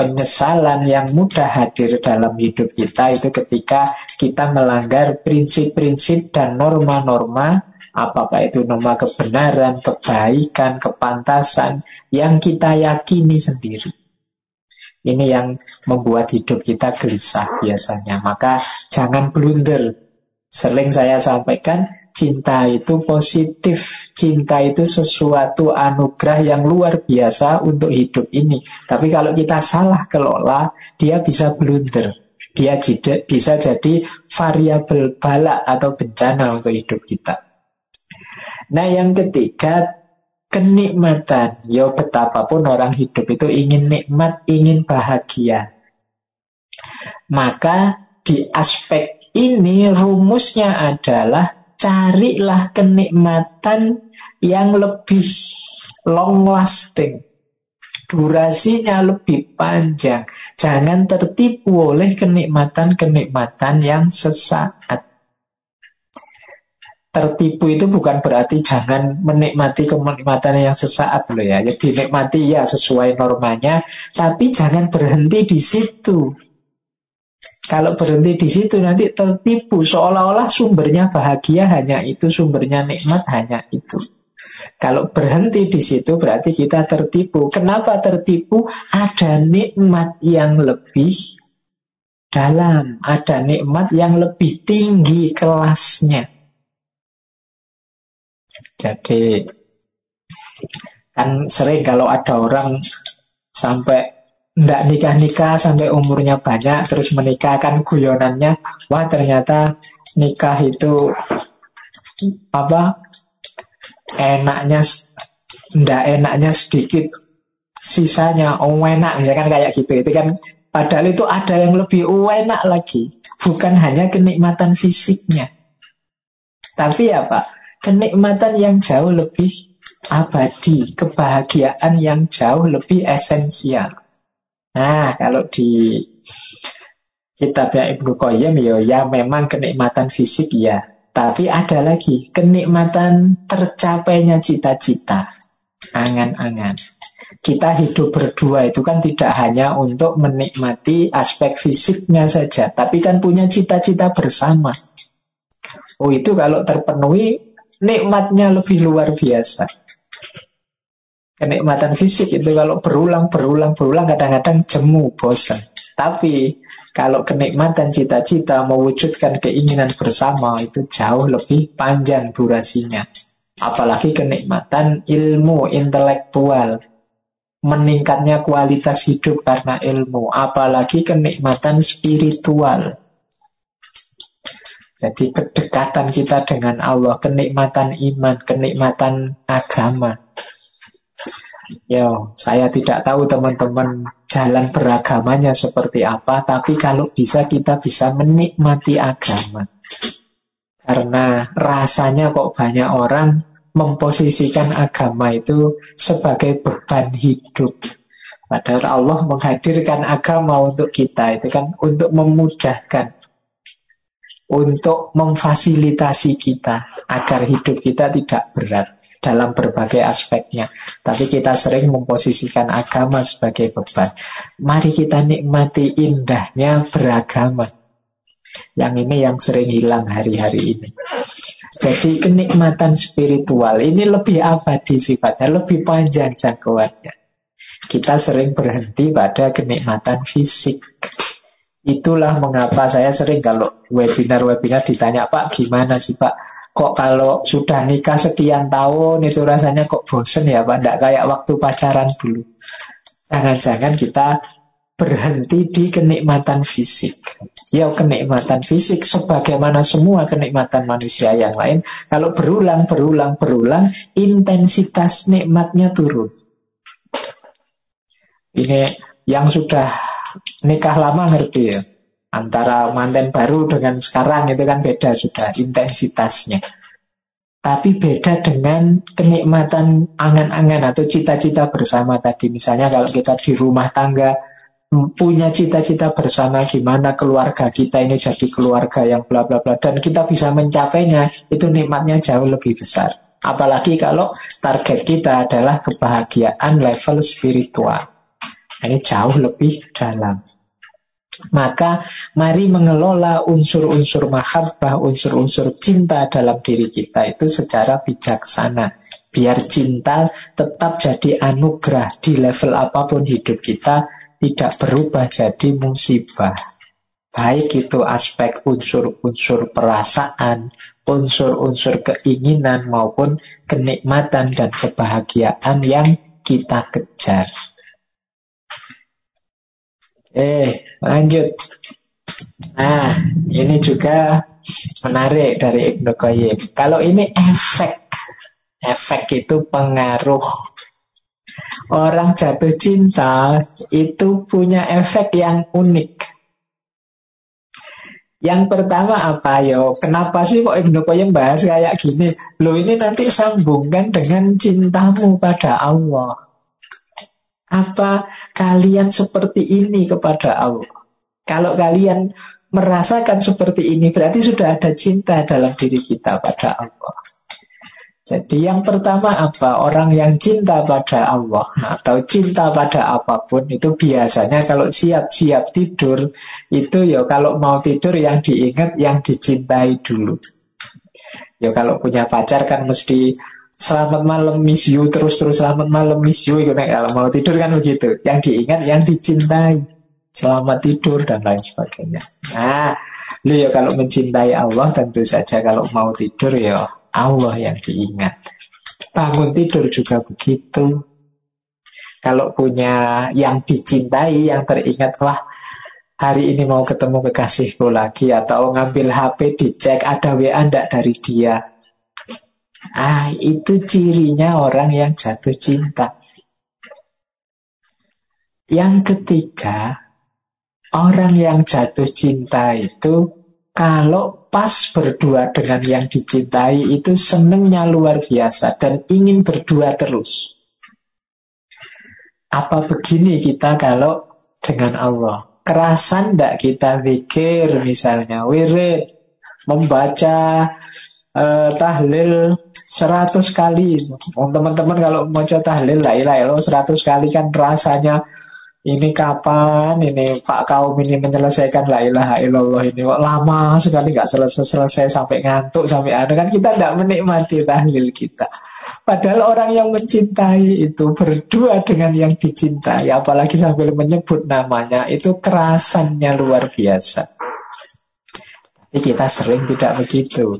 penyesalan yang mudah hadir dalam hidup kita itu ketika kita melanggar prinsip-prinsip dan norma-norma apakah itu norma kebenaran, kebaikan, kepantasan yang kita yakini sendiri. Ini yang membuat hidup kita gelisah biasanya. Maka jangan blunder Sering saya sampaikan, cinta itu positif. Cinta itu sesuatu anugerah yang luar biasa untuk hidup ini. Tapi kalau kita salah kelola, dia bisa blunder. Dia bisa jadi variabel bala atau bencana untuk hidup kita. Nah yang ketiga, kenikmatan. Ya betapapun orang hidup itu ingin nikmat, ingin bahagia. Maka di aspek ini rumusnya adalah carilah kenikmatan yang lebih long lasting. Durasinya lebih panjang. Jangan tertipu oleh kenikmatan-kenikmatan yang sesaat. Tertipu itu bukan berarti jangan menikmati kenikmatan yang sesaat loh ya. Ya, nikmati ya sesuai normanya, tapi jangan berhenti di situ. Kalau berhenti di situ nanti tertipu seolah-olah sumbernya bahagia hanya itu, sumbernya nikmat hanya itu. Kalau berhenti di situ berarti kita tertipu. Kenapa tertipu? Ada nikmat yang lebih dalam, ada nikmat yang lebih tinggi kelasnya. Jadi kan sering kalau ada orang sampai ndak nikah-nikah sampai umurnya banyak terus menikah kan guyonannya wah ternyata nikah itu apa enaknya ndak enaknya sedikit sisanya oh enak misalkan kayak gitu itu kan Padahal itu ada yang lebih enak lagi. Bukan hanya kenikmatan fisiknya. Tapi apa? Kenikmatan yang jauh lebih abadi. Kebahagiaan yang jauh lebih esensial. Nah, kalau di kitabnya Ibnu Qayyim ya, ya memang kenikmatan fisik ya. Tapi ada lagi kenikmatan tercapainya cita-cita. Angan-angan kita hidup berdua itu kan tidak hanya untuk menikmati aspek fisiknya saja, tapi kan punya cita-cita bersama. Oh itu kalau terpenuhi nikmatnya lebih luar biasa. Kenikmatan fisik itu kalau berulang, berulang, berulang kadang-kadang jemu, bosan. Tapi kalau kenikmatan cita-cita mewujudkan keinginan bersama itu jauh lebih panjang durasinya. Apalagi kenikmatan ilmu intelektual meningkatnya kualitas hidup karena ilmu, apalagi kenikmatan spiritual. Jadi kedekatan kita dengan Allah, kenikmatan iman, kenikmatan agama. Yo, saya tidak tahu teman-teman jalan beragamanya seperti apa, tapi kalau bisa kita bisa menikmati agama. Karena rasanya kok banyak orang memposisikan agama itu sebagai beban hidup. Padahal Allah menghadirkan agama untuk kita itu kan untuk memudahkan, untuk memfasilitasi kita agar hidup kita tidak berat dalam berbagai aspeknya. Tapi kita sering memposisikan agama sebagai beban. Mari kita nikmati indahnya beragama. Yang ini yang sering hilang hari-hari ini. Jadi kenikmatan spiritual ini lebih abadi sifatnya, lebih panjang jangkauannya. Kita sering berhenti pada kenikmatan fisik. Itulah mengapa saya sering kalau webinar-webinar ditanya, Pak gimana sih Pak? Kok kalau sudah nikah sekian tahun itu rasanya kok bosen ya Pak? Tidak kayak waktu pacaran dulu. Jangan-jangan kita berhenti di kenikmatan fisik. Ya kenikmatan fisik sebagaimana semua kenikmatan manusia yang lain. Kalau berulang, berulang, berulang, intensitas nikmatnya turun. Ini yang sudah nikah lama ngerti ya. Antara manten baru dengan sekarang itu kan beda sudah intensitasnya. Tapi beda dengan kenikmatan angan-angan atau cita-cita bersama tadi. Misalnya kalau kita di rumah tangga, punya cita-cita bersama gimana keluarga kita ini jadi keluarga yang bla bla bla dan kita bisa mencapainya itu nikmatnya jauh lebih besar apalagi kalau target kita adalah kebahagiaan level spiritual ini jauh lebih dalam maka mari mengelola unsur-unsur mahabbah, unsur-unsur cinta dalam diri kita itu secara bijaksana. Biar cinta tetap jadi anugerah di level apa pun hidup kita, tidak berubah jadi musibah. Baik itu aspek unsur-unsur perasaan, unsur-unsur keinginan maupun kenikmatan dan kebahagiaan yang kita kejar. Eh, lanjut. Nah, ini juga menarik dari Ibnu Qayyim. Kalau ini efek, efek itu pengaruh Orang jatuh cinta itu punya efek yang unik. Yang pertama apa yo? Kenapa sih kok Ibnu Qayyim bahas kayak gini? Lo ini nanti sambungkan dengan cintamu pada Allah. Apa kalian seperti ini kepada Allah? Kalau kalian merasakan seperti ini, berarti sudah ada cinta dalam diri kita pada Allah. Jadi yang pertama apa? Orang yang cinta pada Allah atau cinta pada apa pun itu biasanya kalau siap-siap tidur itu ya kalau mau tidur yang diingat yang dicintai dulu. Ya kalau punya pacar kan mesti selamat malam miss you terus-terus selamat malam miss you gitu. kalau mau tidur kan begitu. Yang diingat yang dicintai. Selamat tidur dan lain sebagainya. Nah, lu ya kalau mencintai Allah tentu saja kalau mau tidur ya Allah yang diingat. Bangun tidur juga begitu. Kalau punya yang dicintai, yang teringat, wah hari ini mau ketemu kekasihku lagi atau ngambil HP dicek ada WA ndak dari dia. Ah, itu cirinya orang yang jatuh cinta. Yang ketiga, Orang yang jatuh cinta itu kalau pas berdua dengan yang dicintai itu senengnya luar biasa dan ingin berdua terus. Apa begini kita kalau dengan Allah? Kerasan tidak kita pikir misalnya wirid membaca uh, tahlil 100 kali. Teman-teman kalau mau tahlil la ilaha illallah 100 kali kan rasanya ini kapan ini Pak kaum ini menyelesaikan la ilaha illallah ini. Kok lama sekali nggak selesai-selesai sampai ngantuk sampai ada kan kita tidak menikmati tahlil kita. Padahal orang yang mencintai itu berdua dengan yang dicintai. Apalagi sambil menyebut namanya itu kerasannya luar biasa tapi kita sering tidak begitu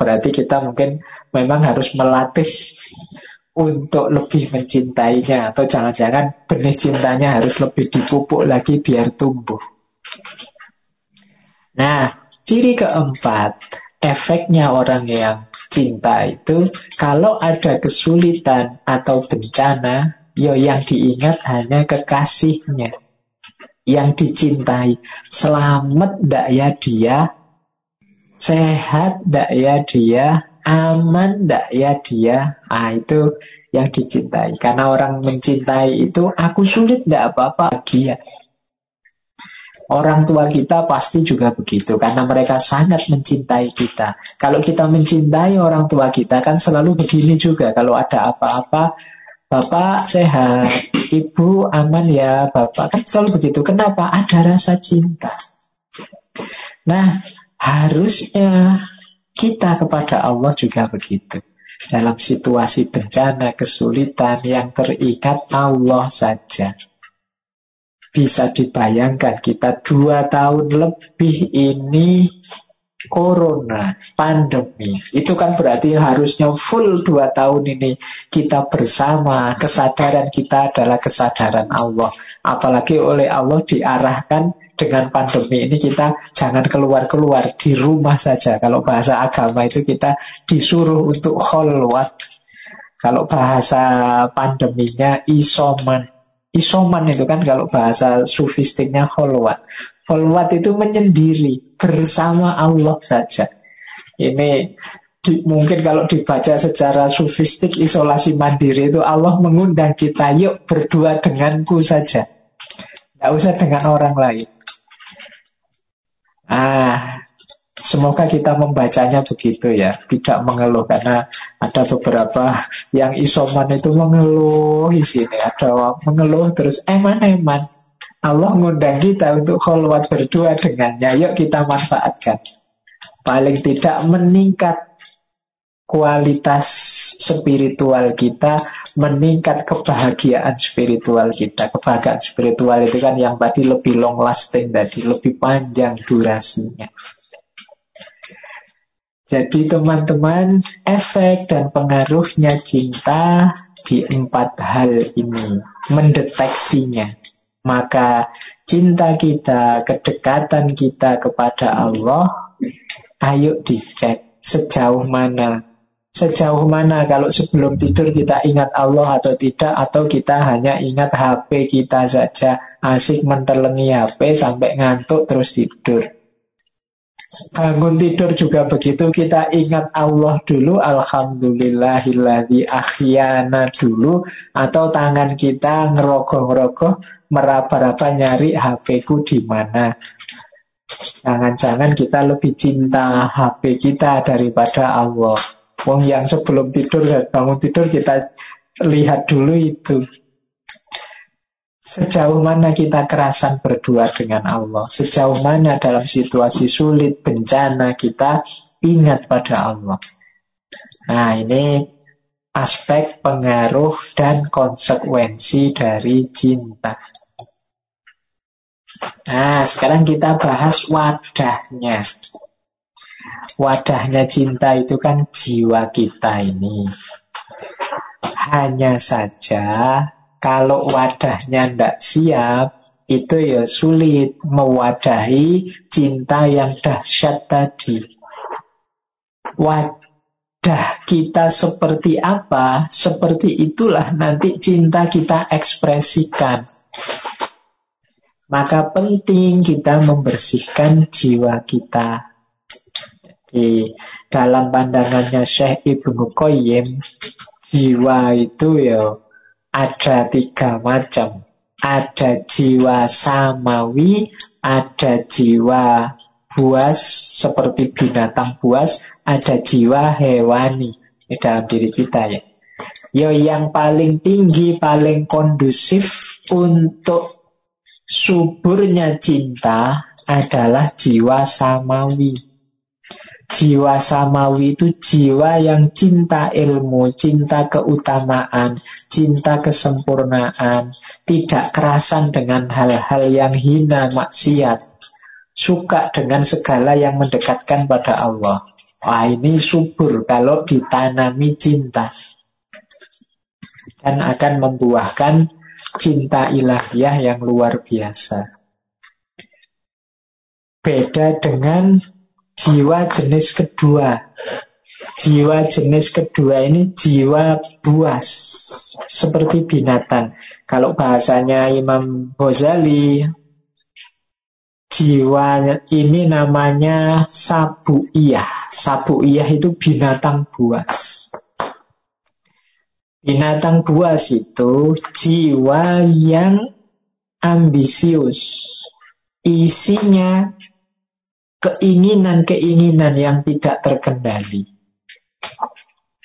berarti kita mungkin memang harus melatih untuk lebih mencintainya atau jangan-jangan benih cintanya harus lebih dipupuk lagi biar tumbuh. Nah, ciri keempat, efeknya orang yang cinta itu kalau ada kesulitan atau bencana, yo ya yang diingat hanya kekasihnya yang dicintai. Selamat ndak ya dia? Sehat ndak ya dia? aman ndak ya dia? Ah itu yang dicintai. Karena orang mencintai itu aku sulit ndak apa-apa dia. Orang tua kita pasti juga begitu karena mereka sangat mencintai kita. Kalau kita mencintai orang tua kita kan selalu begini juga. Kalau ada apa-apa, Bapak sehat, Ibu aman ya, Bapak kan selalu begitu. Kenapa? Ada rasa cinta. Nah, harusnya kita kepada Allah juga begitu. Dalam situasi bencana, kesulitan yang terikat Allah saja. Bisa dibayangkan kita dua tahun lebih ini corona, pandemi. Itu kan berarti harusnya full dua tahun ini kita bersama. Kesadaran kita adalah kesadaran Allah. Apalagi oleh Allah diarahkan dengan pandemi ini kita jangan keluar-keluar di rumah saja. Kalau bahasa agama itu kita disuruh untuk kholwat. Kalau bahasa pandeminya isoman. Isoman itu kan kalau bahasa sufistiknya kholwat. Kholwat itu menyendiri bersama Allah saja. Ini di, mungkin kalau dibaca secara sufistik isolasi mandiri itu Allah mengundang kita yuk berdua denganku saja. Tidak usah dengan orang lain. Ah, semoga kita membacanya begitu ya, tidak mengeluh karena ada beberapa yang isoman itu mengeluh di sini, ada mengeluh terus eman-eman. Allah ngundang kita untuk kholwat berdua dengannya. Yuk kita manfaatkan. Paling tidak meningkat kualitas spiritual kita, meningkat kebahagiaan spiritual kita. Kebahagiaan spiritual itu kan yang tadi lebih long lasting tadi, lebih panjang durasinya. Jadi teman-teman, efek dan pengaruhnya cinta di empat hal ini, mendeteksinya. Maka cinta kita, kedekatan kita kepada Allah, ayo dicek sejauh mana Sejauh mana kalau sebelum tidur kita ingat Allah atau tidak Atau kita hanya ingat HP kita saja Asik mentelengi HP sampai ngantuk terus tidur. Bangun tidur juga begitu Kita ingat Allah dulu Alhamdulillahilladzi akhyana dulu Atau tangan kita ngerogoh-ngerogoh Meraba-raba nyari HP ku di mana. Jangan-jangan kita lebih cinta HP kita daripada Allah Wong yang sebelum tidur bangun tidur kita lihat dulu itu. Sejauh mana kita kerasan berdua dengan Allah? Sejauh mana dalam situasi sulit, bencana kita ingat pada Allah? Nah ini aspek pengaruh dan konsekuensi dari cinta. Nah sekarang kita bahas wadahnya Wadahnya cinta itu kan jiwa kita ini. Hanya saja kalau wadahnya tidak siap, itu ya sulit mewadahi cinta yang dahsyat tadi. Wadah kita seperti apa, seperti itulah nanti cinta kita ekspresikan. Maka penting kita membersihkan jiwa kita. Di dalam pandangannya Syekh Ibnu Qayyim, jiwa itu ya ada tiga macam. Ada jiwa samawi, ada jiwa buas seperti binatang buas, ada jiwa hewani di dalam diri kita ya. Yo yang paling tinggi, paling kondusif untuk suburnya cinta adalah jiwa samawi. Jiwa samawi itu jiwa yang cinta ilmu, cinta keutamaan, cinta kesempurnaan, tidak kerasan dengan hal-hal yang hina, maksiat, suka dengan segala yang mendekatkan pada Allah. Wah ini subur kalau ditanami cinta. Dan akan membuahkan cinta ilahiyah yang luar biasa. Beda dengan jiwa jenis kedua. Jiwa jenis kedua ini jiwa buas, seperti binatang. Kalau bahasanya Imam Ghazali, jiwa ini namanya sabuiyah. Sabuiyah itu binatang buas. Binatang buas itu jiwa yang ambisius. Isinya keinginan-keinginan yang tidak terkendali.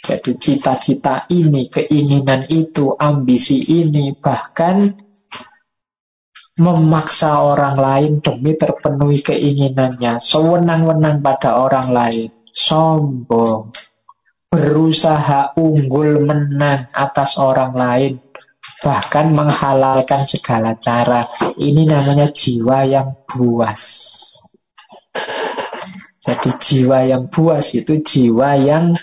Jadi cita-cita ini, keinginan itu, ambisi ini, bahkan memaksa orang lain demi terpenuhi keinginannya, sewenang-wenang pada orang lain, sombong, berusaha unggul menang atas orang lain, bahkan menghalalkan segala cara. Ini namanya jiwa yang buas. Jadi jiwa yang buas itu jiwa yang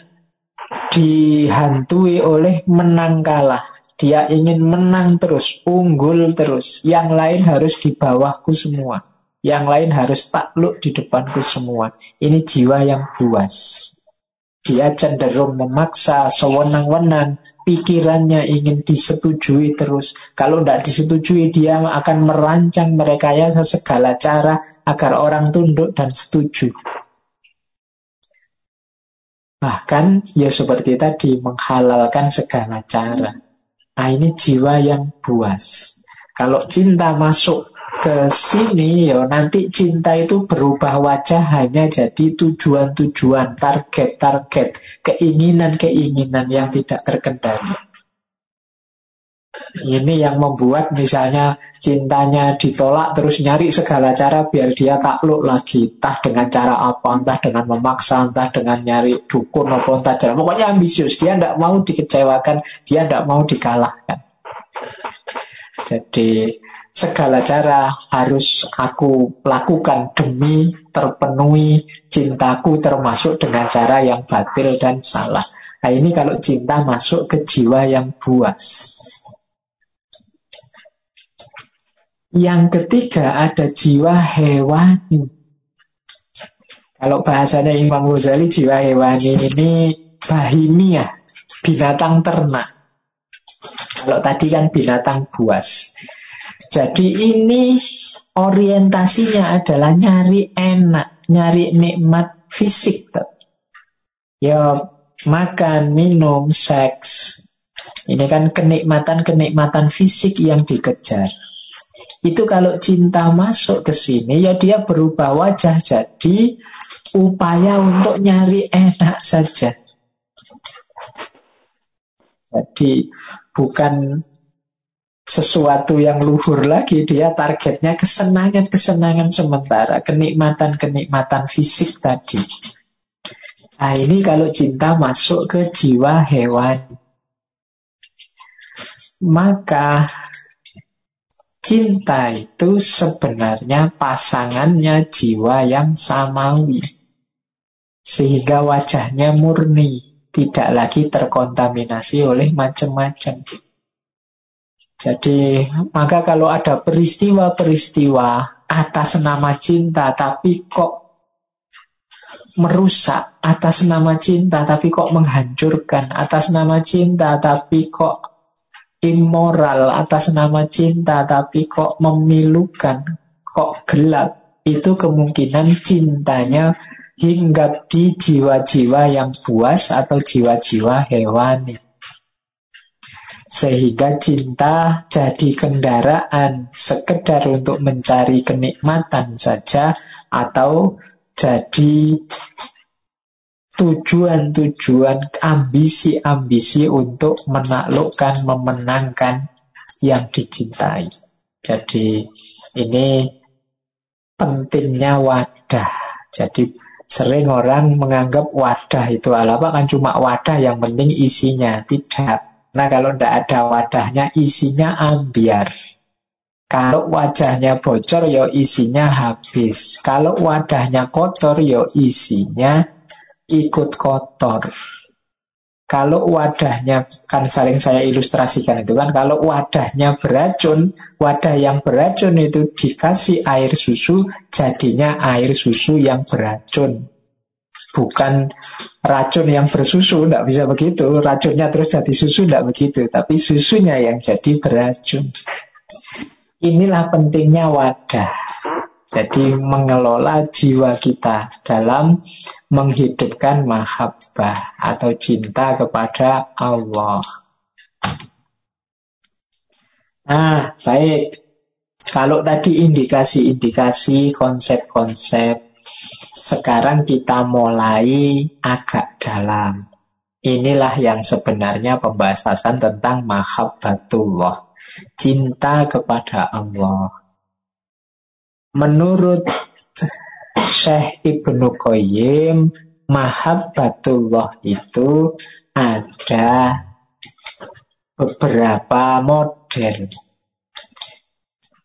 dihantui oleh menang kalah. Dia ingin menang terus, unggul terus. Yang lain harus di bawahku semua. Yang lain harus takluk di depanku semua. Ini jiwa yang buas. Dia cenderung memaksa, sewenang-wenang, pikirannya ingin disetujui terus. Kalau tidak disetujui, dia akan merancang merekayasa segala cara agar orang tunduk dan setuju. Bahkan, ya seperti tadi, menghalalkan segala cara. Nah, ini jiwa yang buas. Kalau cinta masuk ke sini ya nanti cinta itu berubah wajah hanya jadi tujuan-tujuan, target-target, keinginan-keinginan yang tidak terkendali. Ini yang membuat misalnya cintanya ditolak terus nyari segala cara biar dia takluk lagi. Entah dengan cara apa, entah dengan memaksa, entah dengan nyari dukun apa entah cara. Pokoknya ambisius, dia tidak mau dikecewakan, dia tidak mau dikalahkan. Jadi segala cara harus aku lakukan demi terpenuhi cintaku termasuk dengan cara yang batil dan salah. Nah ini kalau cinta masuk ke jiwa yang buas. Yang ketiga ada jiwa hewani. Kalau bahasanya Imam Ghazali jiwa hewani ini bahimia, binatang ternak. Kalau tadi kan binatang buas. Jadi ini orientasinya adalah nyari enak, nyari nikmat fisik. Ya makan, minum, seks. Ini kan kenikmatan-kenikmatan fisik yang dikejar. Itu kalau cinta masuk ke sini, ya dia berubah wajah jadi upaya untuk nyari enak saja. Jadi bukan sesuatu yang luhur lagi, dia targetnya kesenangan-kesenangan sementara, kenikmatan-kenikmatan fisik tadi. Nah ini kalau cinta masuk ke jiwa hewan, maka cinta itu sebenarnya pasangannya jiwa yang samawi. Sehingga wajahnya murni, tidak lagi terkontaminasi oleh macam-macam. Jadi, maka kalau ada peristiwa-peristiwa atas nama cinta, tapi kok merusak atas nama cinta, tapi kok menghancurkan atas nama cinta, tapi kok immoral atas nama cinta tapi kok memilukan, kok gelap, itu kemungkinan cintanya hinggap di jiwa-jiwa yang buas atau jiwa-jiwa hewani. Sehingga cinta jadi kendaraan sekedar untuk mencari kenikmatan saja atau jadi tujuan-tujuan ambisi-ambisi untuk menaklukkan, memenangkan yang dicintai. Jadi ini pentingnya wadah. Jadi Sering orang menganggap wadah itu apa kan cuma wadah yang penting isinya. Tidak. Nah kalau tidak ada wadahnya isinya ambiar. Kalau wajahnya bocor ya isinya habis. Kalau wadahnya kotor ya isinya ikut kotor. Kalau wadahnya, kan sering saya ilustrasikan itu kan, kalau wadahnya beracun, wadah yang beracun itu dikasih air susu, jadinya air susu yang beracun. Bukan racun yang bersusu, tidak bisa begitu. Racunnya terus jadi susu, tidak begitu. Tapi susunya yang jadi beracun. Inilah pentingnya wadah. Jadi mengelola jiwa kita dalam menghidupkan mahabbah atau cinta kepada Allah. Nah, baik. Kalau tadi indikasi-indikasi, konsep-konsep, sekarang kita mulai agak dalam. Inilah yang sebenarnya pembahasan tentang mahabbatullah. Cinta kepada Allah. Menurut Syekh Ibnu Qayyim, mahabbatullah itu ada beberapa model.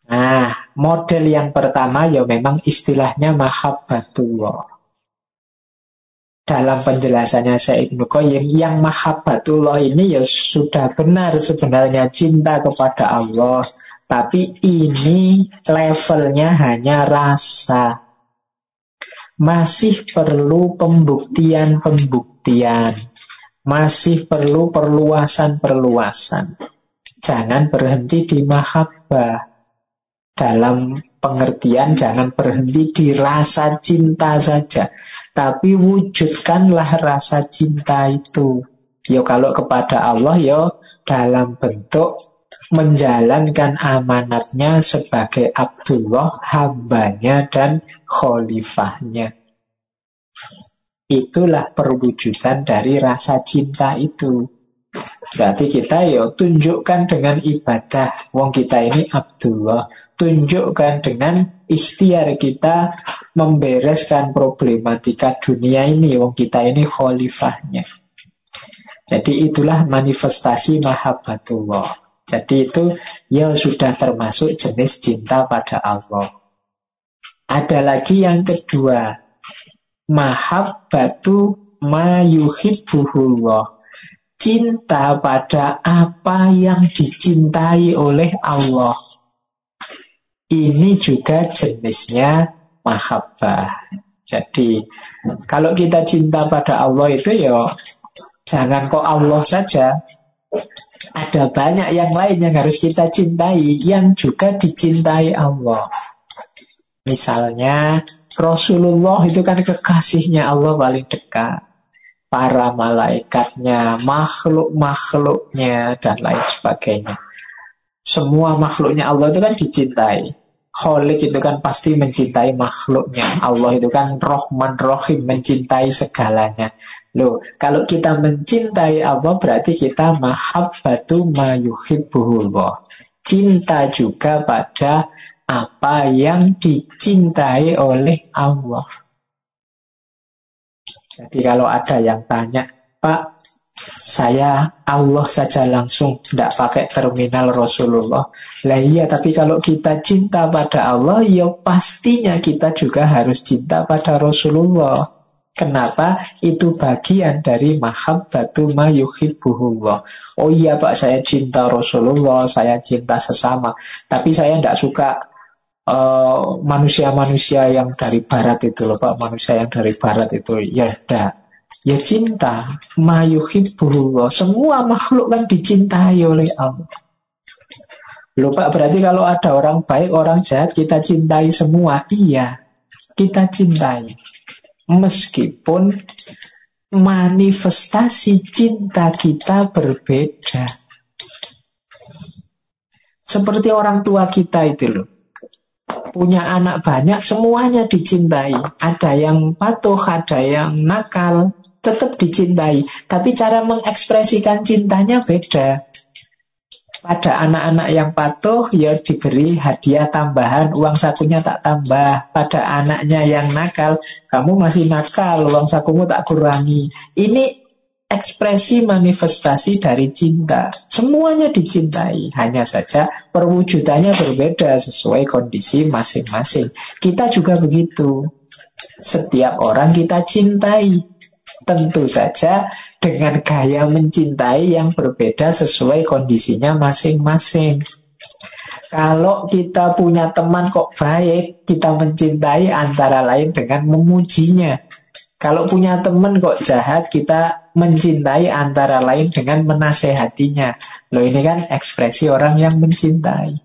Nah, model yang pertama ya memang istilahnya mahabbatullah. Dalam penjelasannya Syekh Ibnu Qayyim, yang mahabbatullah ini ya sudah benar sebenarnya cinta kepada Allah tapi ini levelnya hanya rasa. Masih perlu pembuktian-pembuktian. Masih perlu perluasan-perluasan. Jangan berhenti di mahabbah. Dalam pengertian jangan berhenti di rasa cinta saja. Tapi wujudkanlah rasa cinta itu. Yo kalau kepada Allah yo dalam bentuk menjalankan amanatnya sebagai Abdullah, hambanya dan khalifahnya. Itulah perwujudan dari rasa cinta itu. Berarti kita ya tunjukkan dengan ibadah. Wong kita ini Abdullah. Tunjukkan dengan ikhtiar kita membereskan problematika dunia ini. Wong kita ini khalifahnya. Jadi itulah manifestasi mahabbatullah. Jadi itu ya sudah termasuk jenis cinta pada Allah. Ada lagi yang kedua, mahabbatu mayuhibbuhullah. Cinta pada apa yang dicintai oleh Allah. Ini juga jenisnya mahabbah. Jadi kalau kita cinta pada Allah itu ya jangan kok Allah saja, ada banyak yang lain yang harus kita cintai, yang juga dicintai Allah. Misalnya, Rasulullah itu kan kekasihnya Allah paling dekat. Para malaikatnya, makhluk-makhluknya, dan lain sebagainya. Semua makhluknya Allah itu kan dicintai. Kholik itu kan pasti mencintai makhluknya. Allah itu kan rohman rohim, mencintai segalanya. Loh, kalau kita mencintai Allah berarti kita mahabbatu mayuhibbuhullah. Cinta juga pada apa yang dicintai oleh Allah. Jadi kalau ada yang tanya, Pak, saya Allah saja langsung tidak pakai terminal Rasulullah. Lah iya, tapi kalau kita cinta pada Allah, ya pastinya kita juga harus cinta pada Rasulullah. Kenapa? Itu bagian dari mahabbatu ma yuhibbuhullah. Oh iya Pak, saya cinta Rasulullah, saya cinta sesama. Tapi saya tidak suka eh, manusia-manusia uh, yang dari barat itu loh Pak, manusia yang dari barat itu. Ya tidak Ya cinta, mayuhibbullah. Semua makhluk kan dicintai oleh Allah. Lupa berarti kalau ada orang baik, orang jahat, kita cintai semua. Iya, kita cintai. Meskipun manifestasi cinta kita berbeda. Seperti orang tua kita itu loh. Punya anak banyak, semuanya dicintai. Ada yang patuh, ada yang nakal, tetap dicintai. Tapi cara mengekspresikan cintanya beda. Pada anak-anak yang patuh, ya diberi hadiah tambahan, uang sakunya tak tambah. Pada anaknya yang nakal, kamu masih nakal, uang sakumu tak kurangi. Ini ekspresi manifestasi dari cinta. Semuanya dicintai, hanya saja perwujudannya berbeda sesuai kondisi masing-masing. Kita juga begitu. Setiap orang kita cintai. Tentu saja dengan gaya mencintai yang berbeda sesuai kondisinya masing-masing. Kalau kita punya teman kok baik, kita mencintai antara lain dengan memujinya. Kalau punya teman kok jahat, kita mencintai antara lain dengan menasehatinya. Loh ini kan ekspresi orang yang mencintai.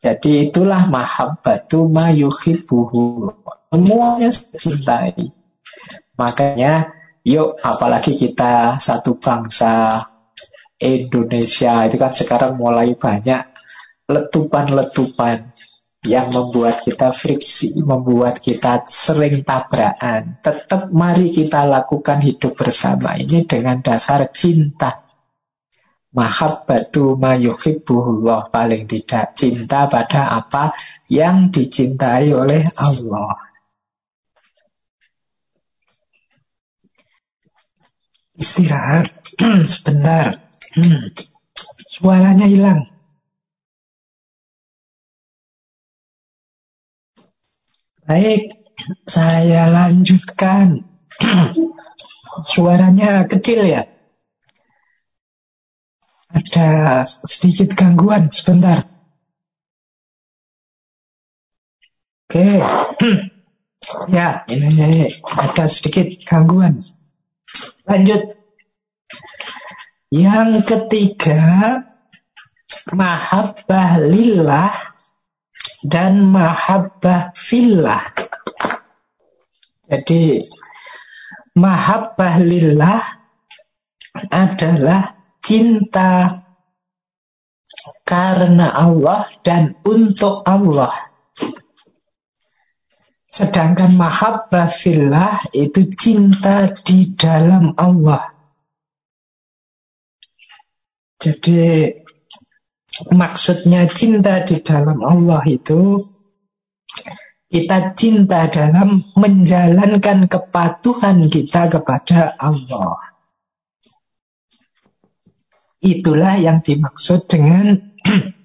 Jadi itulah mahabbatu ma yuhibbuhu. Semuanya cintai. Makanya Yuk, apalagi kita satu bangsa Indonesia itu kan sekarang mulai banyak letupan-letupan yang membuat kita friksi, membuat kita sering tabrakan. Tetap mari kita lakukan hidup bersama ini dengan dasar cinta. Mahabbatu ma yuhibbuhullah paling tidak cinta pada apa yang dicintai oleh Allah. Istirahat sebentar. Hmm. Suaranya hilang. Baik, saya lanjutkan. Suaranya kecil ya. Ada sedikit gangguan sebentar. Oke. Ya, ini ada sedikit gangguan. Lanjut. Yang ketiga, mahabbah lillah dan mahabbah fillah. Jadi, mahabbah lillah adalah cinta karena Allah dan untuk Allah. Sedangkan mahabbah fillah itu cinta di dalam Allah. Jadi maksudnya cinta di dalam Allah itu kita cinta dalam menjalankan kepatuhan kita kepada Allah. Itulah yang dimaksud dengan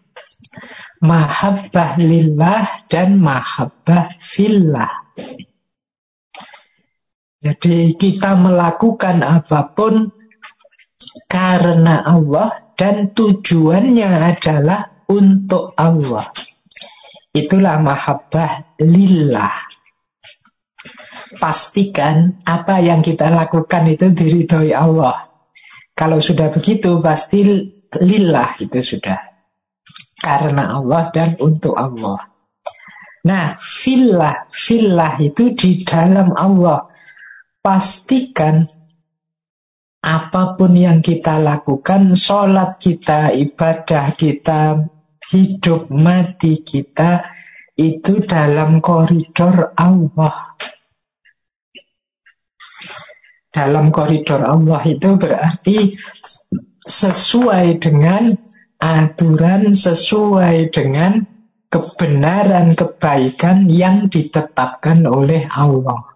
mahabbah lillah dan mahabbah fillah. Jadi kita melakukan apa pun karena Allah dan tujuannya adalah untuk Allah. Itulah mahabbah lillah. Pastikan apa yang kita lakukan itu diridhoi Allah. Kalau sudah begitu pasti lillah itu sudah karena Allah dan untuk Allah. Nah, filah, filah itu di dalam Allah. Pastikan apa pun yang kita lakukan, sholat kita, ibadah kita, hidup mati kita, itu dalam koridor Allah. Dalam koridor Allah itu berarti sesuai dengan aturan sesuai dengan kebenaran kebaikan yang ditetapkan oleh Allah.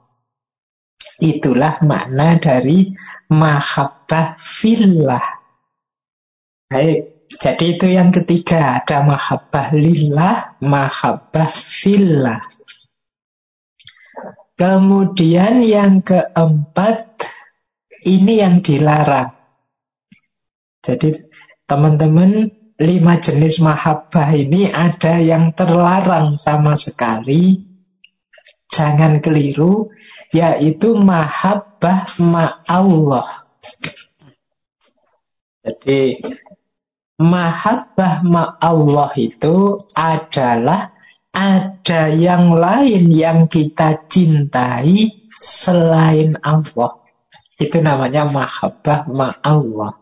Itulah makna dari mahabbah fillah. Baik, jadi itu yang ketiga, ada mahabbah lillah, mahabbah fillah. Kemudian yang keempat, ini yang dilarang. Jadi teman-teman lima jenis mahabbah ini ada yang terlarang sama sekali. Jangan keliru, yaitu mahabbah Allah. Jadi mahabbah Allah itu adalah ada yang lain yang kita cintai selain Allah. Itu namanya mahabbah Allah.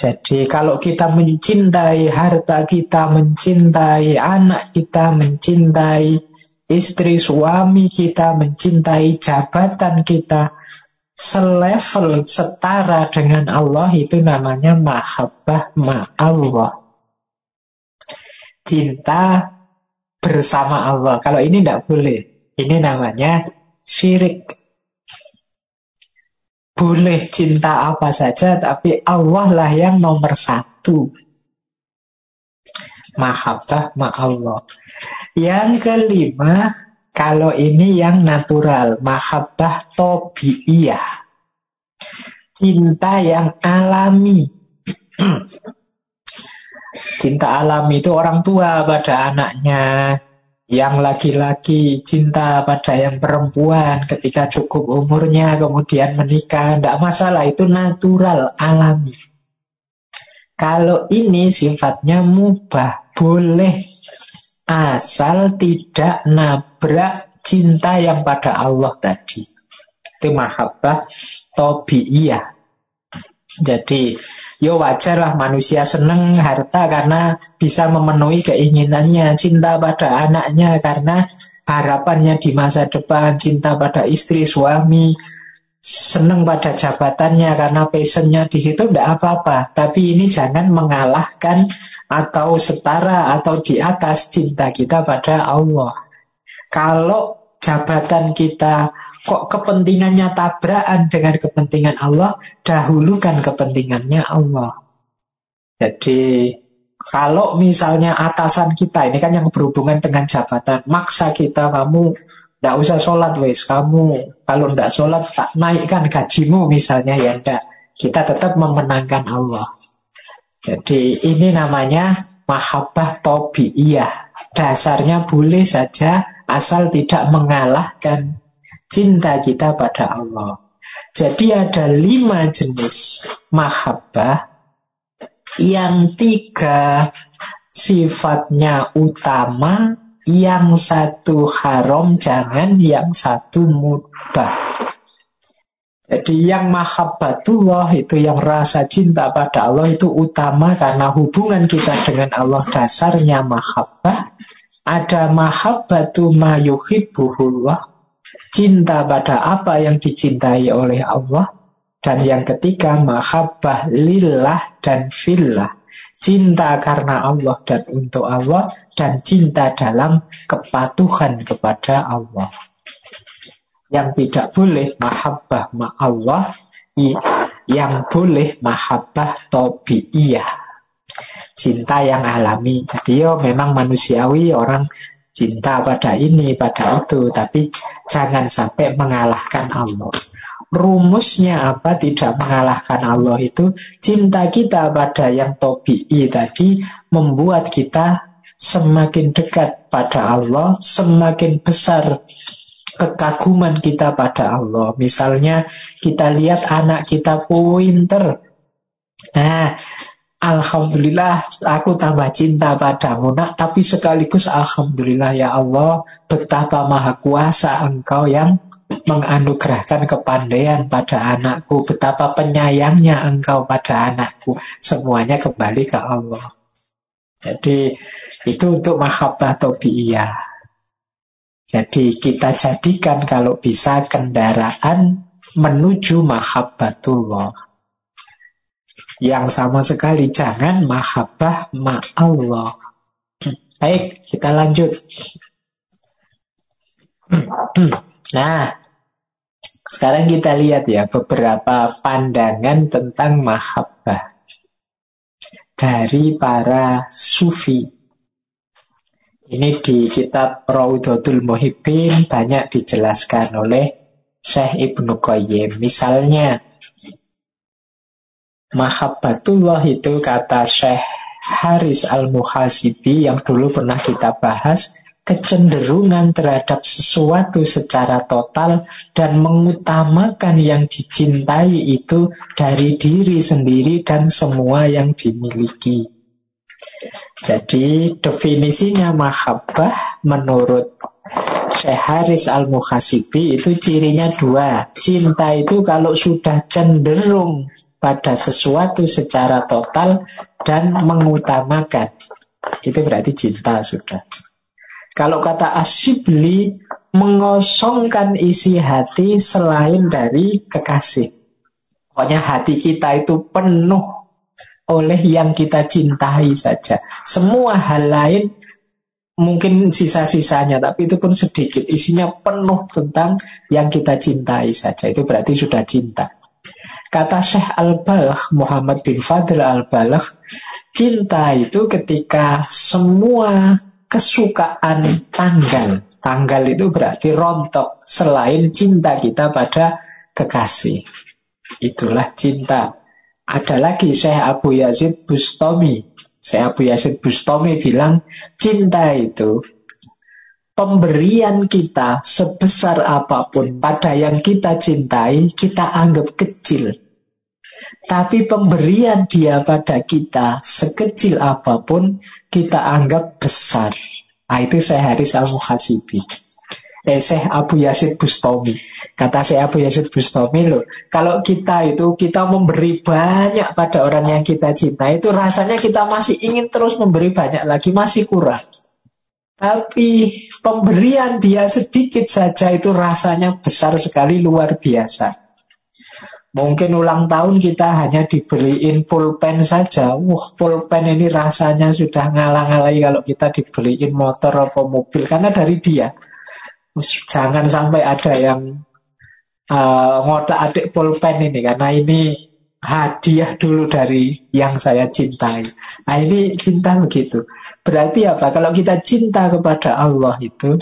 Jadi kalau kita mencintai harta kita, mencintai anak kita, mencintai istri suami kita, mencintai jabatan kita, selevel, setara dengan Allah itu namanya mahabbah ma'allah. Cinta bersama Allah. Kalau ini tidak boleh. Ini namanya syirik. Boleh cinta apa saja, tapi Allah lah yang nomor satu. Mahabbah ma'allah. Yang kelima, kalau ini yang natural, mahabbah tobi'iyah. Cinta yang alami. Cinta alami itu orang tua pada anaknya. Yang laki-laki cinta pada yang perempuan ketika cukup umurnya kemudian menikah. Tidak masalah, itu natural, alami. Kalau ini sifatnya mubah, boleh asal tidak nabrak cinta yang pada Allah tadi. Itu mahabbah tobi'iyah. Jadi, yo wajar lah manusia senang harta karena bisa memenuhi keinginannya, cinta pada anaknya karena harapannya di masa depan, cinta pada istri, suami, senang pada jabatannya karena passionnya di situ tidak apa-apa. Tapi ini jangan mengalahkan atau setara atau di atas cinta kita pada Allah. Kalau jabatan kita kok kepentingannya tabrakan dengan kepentingan Allah, dahulukan kepentingannya Allah. Jadi kalau misalnya atasan kita ini kan yang berhubungan dengan jabatan, maksa kita kamu tidak usah sholat wes kamu kalau tidak sholat tak naikkan gajimu misalnya ya tidak. Kita tetap memenangkan Allah. Jadi ini namanya mahabbah tobi'iyah. Dasarnya boleh saja asal tidak mengalahkan cinta kita pada Allah. Jadi ada lima jenis mahabbah yang tiga sifatnya utama yang satu haram, jangan yang satu mubah. Jadi yang mahabbatullah itu yang rasa cinta pada Allah itu utama karena hubungan kita dengan Allah dasarnya mahabbah. Ada mahabbatu ma. Cinta pada apa yang dicintai oleh Allah. Dan yang ketiga mahabbah lillah dan fillah cinta karena Allah dan untuk Allah, dan cinta dalam kepatuhan kepada Allah. Yang tidak boleh mahabbah ma Allah, yang boleh mahabbah tobi'iyah. Cinta yang alami. Jadi yo memang manusiawi orang cinta pada ini, pada itu, tapi jangan sampai mengalahkan Allah rumusnya apa tidak mengalahkan Allah itu cinta kita pada yang tobi'i tadi membuat kita semakin dekat pada Allah, semakin besar kekaguman kita pada Allah. Misalnya kita lihat anak kita pinter. Nah, Alhamdulillah aku tambah cinta padamu nak, tapi sekaligus Alhamdulillah ya Allah betapa maha kuasa engkau yang menganugerahkan kepandaian pada anakku, betapa penyayangnya engkau pada anakku. Semuanya kembali ke Allah. Jadi itu untuk mahabbah tobi'iyah. Jadi kita jadikan kalau bisa kendaraan menuju mahabbatullah. Yang sama sekali jangan mahabbah ma'allah. Baik, kita lanjut. Nah, sekarang kita lihat ya beberapa pandangan tentang mahabbah dari para sufi. Ini di kitab Raudatul Muhibbin banyak dijelaskan oleh Syekh Ibnu Qayyim. Misalnya, mahabbatullah itu kata Syekh Haris Al-Muhasibi yang dulu pernah kita bahas kecenderungan terhadap sesuatu secara total dan mengutamakan yang dicintai itu dari diri sendiri dan semua yang dimiliki. Jadi definisinya mahabbah menurut Syekh Haris Al-Muhasibi itu cirinya dua. Cinta itu kalau sudah cenderung pada sesuatu secara total dan mengutamakan. Itu berarti cinta sudah. Kalau kata asyibli, mengosongkan isi hati selain dari kekasih. Pokoknya hati kita itu penuh oleh yang kita cintai saja. Semua hal lain mungkin sisa-sisanya, tapi itu pun sedikit. Isinya penuh tentang yang kita cintai saja. Itu berarti sudah cinta. Kata Syekh Al-Balagh, Muhammad bin Fadl Al-Balagh, cinta itu ketika semua kesukaan tanggal. Tanggal itu berarti rontok selain cinta kita pada kekasih. Itulah cinta. Ada lagi Syekh Abu Yazid Bustami. Syekh Abu Yazid Bustami bilang cinta itu pemberian kita sebesar apa pun pada yang kita cintai, kita anggap kecil. Tapi pemberian dia pada kita sekecil apa pun kita anggap besar. Nah, itu saya Haris Al-Muhasibi. Eh, Syekh Abu Yazid Bustami. Kata Syekh Abu Yazid Bustami loh, kalau kita itu kita memberi banyak pada orang yang kita cinta itu rasanya kita masih ingin terus memberi banyak lagi, masih kurang. Tapi pemberian dia sedikit saja itu rasanya besar sekali, luar biasa. Mungkin ulang tahun kita hanya dibeliin pulpen saja. Wah, pulpen ini rasanya sudah ngalah-ngalahi kalau kita dibeliin motor atau mobil. Karena dari dia. Jangan sampai ada yang uh, ngotak adik pulpen ini. Karena ini hadiah dulu dari yang saya cintai. Nah ini cinta begitu. Berarti apa? Kalau kita cinta kepada Allah itu,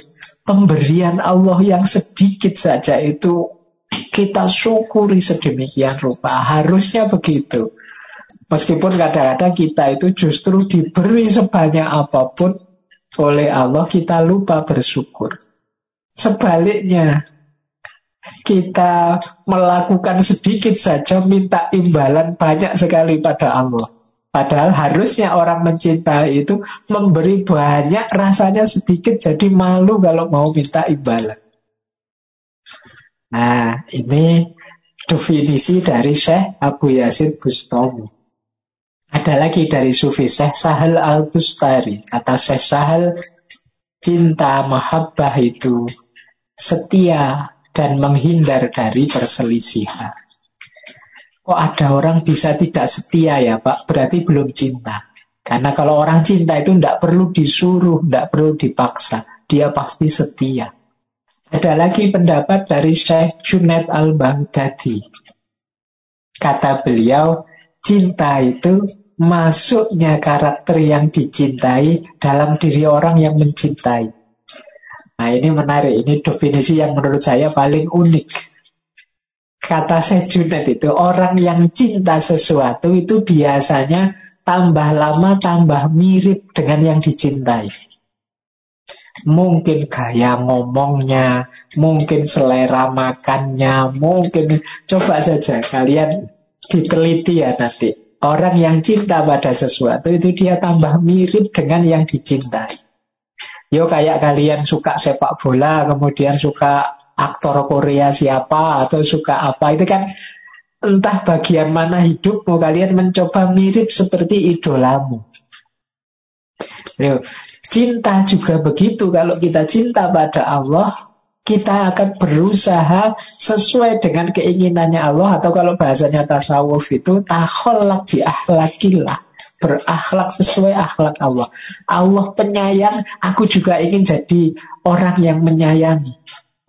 pemberian Allah yang sedikit saja itu kita syukuri sedemikian rupa. Harusnya begitu. Meskipun kadang-kadang kita itu justru diberi sebanyak apa pun oleh Allah, kita lupa bersyukur. Sebaliknya, kita melakukan sedikit saja minta imbalan banyak sekali pada Allah. Padahal harusnya orang mencintai itu memberi banyak rasanya sedikit jadi malu kalau mau minta imbalan. Nah, ini definisi dari Syekh Abu Yazid Bustami. Ada lagi dari Sufi Syekh Sahal Al-Tustari. Kata Syekh Sahal, cinta mahabbah itu setia dan menghindar dari perselisihan. Kok ada orang bisa tidak setia ya Pak? Berarti belum cinta. Karena kalau orang cinta itu tidak perlu disuruh, tidak perlu dipaksa. Dia pasti setia. Ada lagi pendapat dari Syekh Junaid al-Baghdadi. Kata beliau, cinta itu masuknya karakter yang dicintai dalam diri orang yang mencintai. Nah ini menarik, ini definisi yang menurut saya paling unik. Kata Syekh Junaid itu, orang yang cinta sesuatu itu biasanya tambah lama tambah mirip dengan yang dicintai. Mungkin gaya ngomongnya, mungkin selera makannya, mungkin coba saja kalian diteliti ya nanti. Orang yang cinta pada sesuatu itu dia tambah mirip dengan yang dicintai. Yo kayak kalian suka sepak bola, kemudian suka aktor Korea siapa atau suka apa itu kan entah bagian mana hidup mau kalian mencoba mirip seperti idolamu. Cinta juga begitu. Kalau kita cinta pada Allah, kita akan berusaha sesuai dengan keinginannya Allah atau kalau bahasanya tasawuf itu taholak di akhlakillah berakhlak sesuai akhlak Allah. Allah penyayang, aku juga ingin jadi orang yang menyayangi,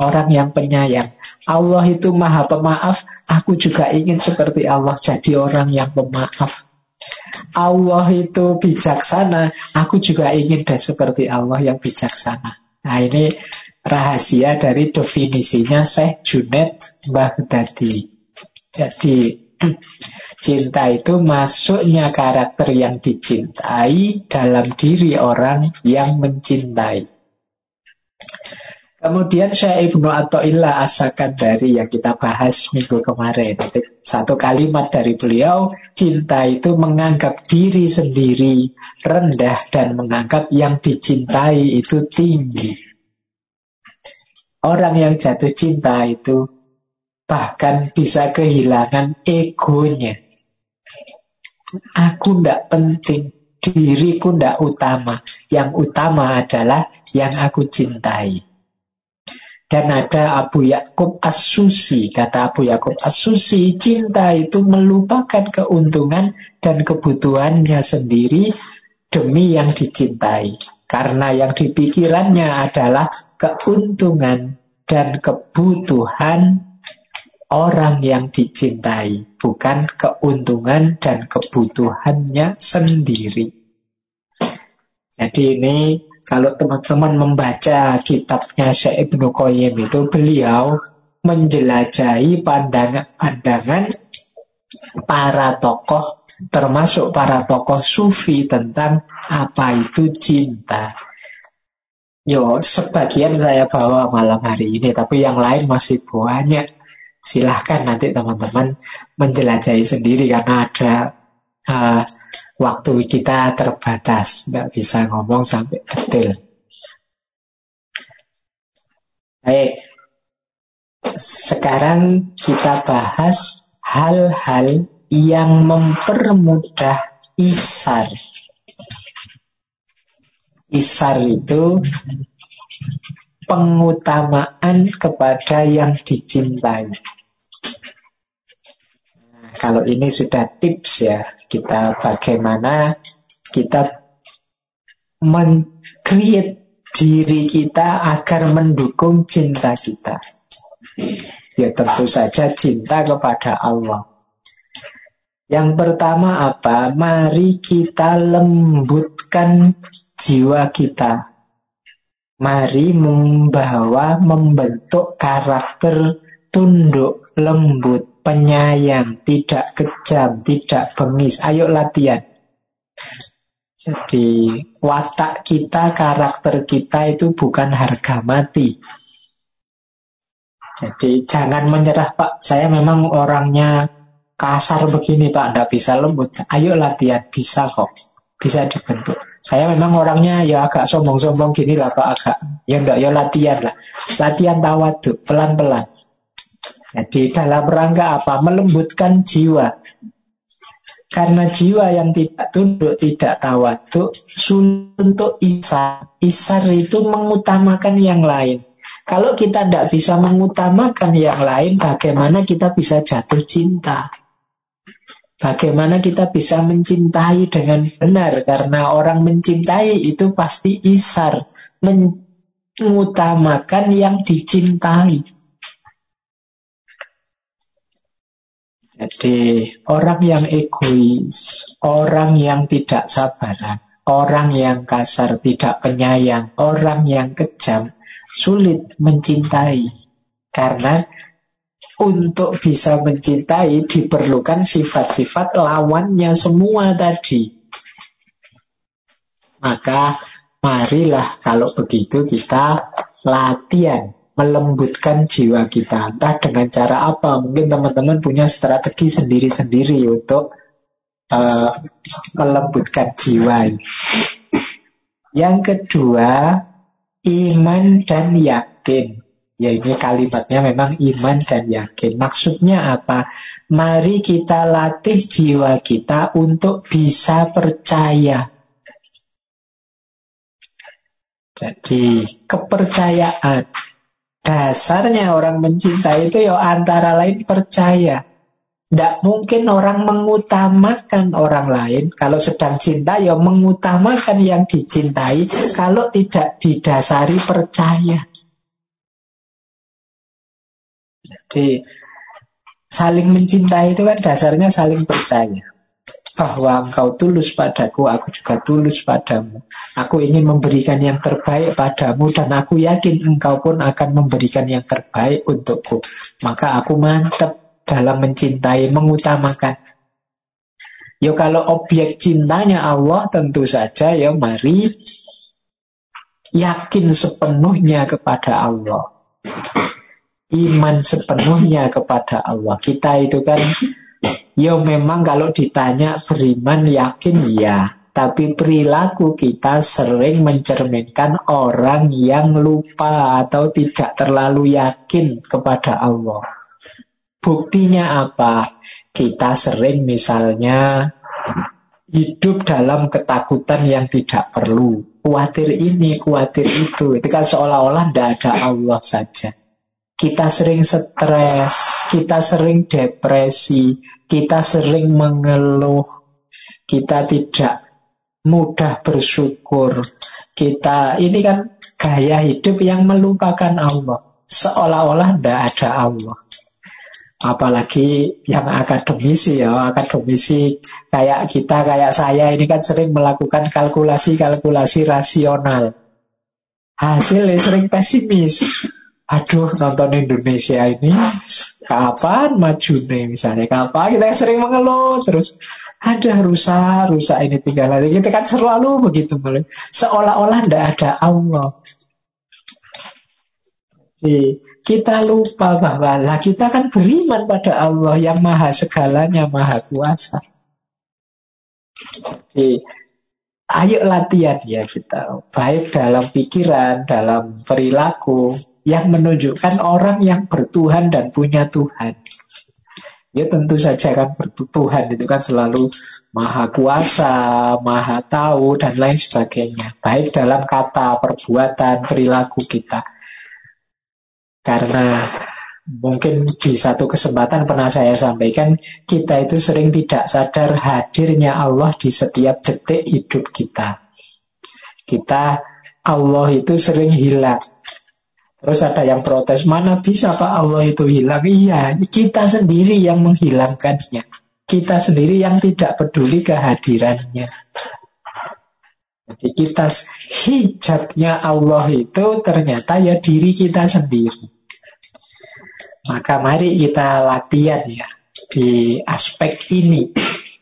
orang yang penyayang. Allah itu maha pemaaf, aku juga ingin seperti Allah jadi orang yang pemaaf. Allah itu bijaksana, aku juga ingin deh seperti Allah yang bijaksana. Nah ini rahasia dari definisinya Syekh Junaid Baghdadi. Jadi cinta itu masuknya karakter yang dicintai dalam diri orang yang mencintai. Kemudian Syekh Ibnu Atta'illah asakan dari yang kita bahas minggu kemarin. Satu kalimat dari beliau, cinta itu menganggap diri sendiri rendah dan menganggap yang dicintai itu tinggi. Orang yang jatuh cinta itu bahkan bisa kehilangan egonya. Aku ndak penting, diriku ndak utama. Yang utama adalah yang aku cintai. Dan ada Abu Yakub As-Susi. Kata Abu Yakub As-Susi, cinta itu melupakan keuntungan dan kebutuhannya sendiri demi yang dicintai. Karena yang dipikirannya adalah keuntungan dan kebutuhan orang yang dicintai, bukan keuntungan dan kebutuhannya sendiri. Jadi ini kalau teman-teman membaca kitabnya Syekh Ibnu Qayyim itu beliau menjelajahi pandangan-pandangan para tokoh termasuk para tokoh sufi tentang apa itu cinta. Yo, sebagian saya bawa malam hari ini, tapi yang lain masih banyak. Silahkan nanti teman-teman menjelajahi sendiri karena ada uh, waktu kita terbatas, nggak bisa ngomong sampai detail. Baik, sekarang kita bahas hal-hal yang mempermudah isar. Isar itu pengutamaan kepada yang dicintai. Kalau ini sudah tips ya, kita bagaimana kita men-create diri kita agar mendukung cinta kita. Ya tentu saja cinta kepada Allah. Yang pertama apa? Mari kita lembutkan jiwa kita. Mari membawa membentuk karakter tunduk, lembut, penyayang, tidak kejam, tidak bengis. Ayo latihan. Jadi watak kita, karakter kita itu bukan harga mati. Jadi jangan menyerah Pak, saya memang orangnya kasar begini Pak, tidak bisa lembut. Ayo latihan, bisa kok. Bisa dibentuk. Saya memang orangnya ya agak sombong-sombong gini lah Pak, agak. Ya enggak, ya latihan lah. Latihan tawaduk, pelan-pelan. Jadi dalam rangka apa? Melembutkan jiwa. Karena jiwa yang tidak tunduk, tidak tawaduk, sulit untuk isar. Isar itu mengutamakan yang lain. Kalau kita tidak bisa mengutamakan yang lain, bagaimana kita bisa jatuh cinta? Bagaimana kita bisa mencintai dengan benar? Karena orang mencintai itu pasti isar, mengutamakan yang dicintai. Jadi orang yang egois, orang yang tidak sabaran, orang yang kasar, tidak penyayang, orang yang kejam, sulit mencintai. Karena untuk bisa mencintai diperlukan sifat-sifat lawannya semua tadi. Maka marilah kalau begitu kita latihan melembutkan jiwa kita. Entah dengan cara apa. Mungkin teman-teman punya strategi sendiri-sendiri untuk uh, melembutkan jiwa. Yang kedua, iman dan yakin. Ya ini kalimatnya memang iman dan yakin. Maksudnya apa? Mari kita latih jiwa kita untuk bisa percaya. Jadi kepercayaan Dasarnya orang mencintai itu ya antara lain percaya. Tidak mungkin orang mengutamakan orang lain. Kalau sedang cinta ya mengutamakan yang dicintai. Kalau tidak didasari percaya. Jadi saling mencintai itu kan dasarnya saling percaya bahwa engkau tulus padaku, aku juga tulus padamu. Aku ingin memberikan yang terbaik padamu dan aku yakin engkau pun akan memberikan yang terbaik untukku. Maka aku mantap dalam mencintai, mengutamakan. Ya kalau objek cintanya Allah tentu saja ya mari yakin sepenuhnya kepada Allah. Iman sepenuhnya kepada Allah. Kita itu kan, ya memang kalau ditanya beriman yakin ya. Tapi perilaku kita sering mencerminkan orang yang lupa atau tidak terlalu yakin kepada Allah. Buktinya apa? Kita sering misalnya hidup dalam ketakutan yang tidak perlu. Kuatir ini, kuatir itu. Itu kan seolah-olah tidak ada Allah saja. Kita sering stres, kita sering depresi, kita sering mengeluh, kita tidak mudah bersyukur. Kita ini kan gaya hidup yang melupakan Allah. Seolah-olah tidak ada Allah apalagi yang akademisi ya akademisi kayak kita kayak saya ini kan sering melakukan kalkulasi-kalkulasi rasional hasilnya sering pesimis aduh nonton Indonesia ini kapan maju nih misalnya kapan kita sering mengeluh terus ada rusak rusak ini tinggal lagi kita kan selalu begitu seolah-olah tidak ada Allah kita lupa bahwa lah kita kan beriman pada Allah yang maha segalanya, maha kuasa. Jadi, ayo latihan ya kita. Baik dalam pikiran, dalam perilaku, yang menunjukkan orang yang bertuhan dan punya Tuhan. Ya tentu saja kan bertuhan itu kan selalu maha kuasa, maha tahu, dan lain sebagainya. Baik dalam kata, perbuatan, perilaku kita. Karena mungkin di satu kesempatan pernah saya sampaikan, kita itu sering tidak sadar hadirnya Allah di setiap detik hidup kita. Kita, Allah itu sering hilang. Terus ada yang protes, mana bisa Pak Allah itu hilang? Iya, kita sendiri yang menghilangkannya. Kita sendiri yang tidak peduli kehadirannya. Jadi kita hijabnya Allah itu ternyata ya diri kita sendiri. Maka mari kita latihan ya di aspek ini.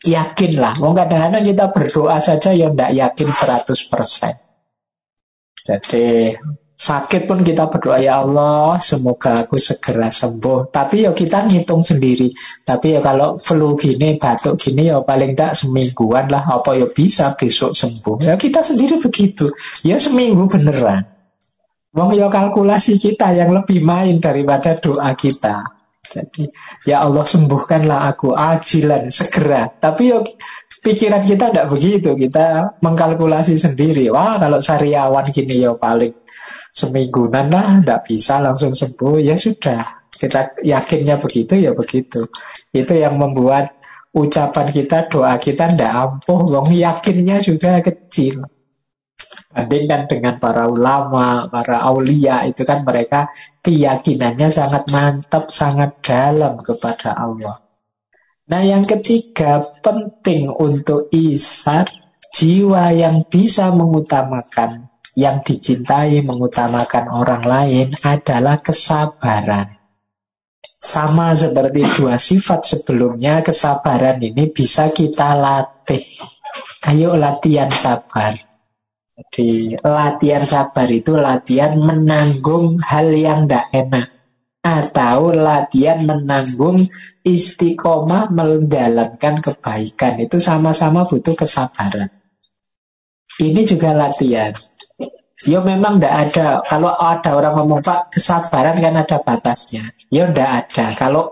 Yakinlah. Wong kadang-kadang kita berdoa saja ya tidak yakin 100%. Jadi sakit pun kita berdoa ya Allah semoga aku segera sembuh. Tapi ya kita ngitung sendiri. Tapi ya kalau flu gini, batuk gini ya paling tidak semingguan lah. Apa ya bisa besok sembuh. Ya kita sendiri begitu. Ya seminggu beneran. Wong ya kalkulasi kita yang lebih main daripada doa kita. Jadi, ya Allah sembuhkanlah aku ajilan segera. Tapi ya pikiran kita tidak begitu. Kita mengkalkulasi sendiri. Wah, kalau sariawan gini ya paling semingguan lah, tidak bisa langsung sembuh. Ya sudah, kita yakinnya begitu ya begitu. Itu yang membuat ucapan kita, doa kita tidak ampuh. Wong yakinnya juga kecil. Bandingkan dengan para ulama, para aulia, itu kan mereka keyakinannya sangat mantap, sangat dalam kepada Allah. Nah yang ketiga, penting untuk isar, jiwa yang bisa mengutamakan, yang dicintai, mengutamakan orang lain adalah kesabaran. Sama seperti dua sifat sebelumnya, kesabaran ini bisa kita latih. Ayo latihan sabar. Jadi latihan sabar itu latihan menanggung hal yang tidak enak. Atau latihan menanggung istiqomah menjalankan kebaikan. Itu sama-sama butuh kesabaran. Ini juga latihan. Ya memang tidak ada. Kalau ada orang ngomong, Pak, kesabaran kan ada batasnya. Ya tidak ada. Kalau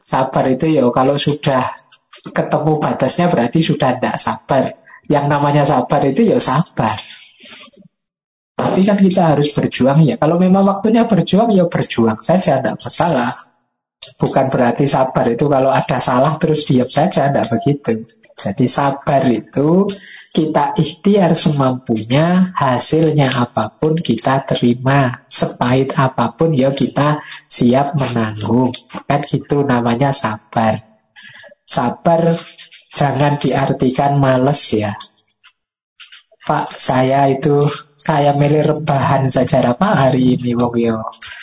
sabar itu ya kalau sudah ketemu batasnya berarti sudah tidak sabar. Yang namanya sabar itu ya sabar. Tapi kan kita harus berjuang ya. Kalau memang waktunya berjuang ya berjuang saja, tidak masalah. Bukan berarti sabar itu kalau ada salah terus diam saja, tidak begitu. Jadi sabar itu kita ikhtiar semampunya, hasilnya apa pun kita terima. Sepahit apa pun ya kita siap menanggung. Kan gitu namanya sabar. Sabar Jangan diartikan males ya. Pak, saya itu saya milih rebahan saja Pak hari ini wong yo.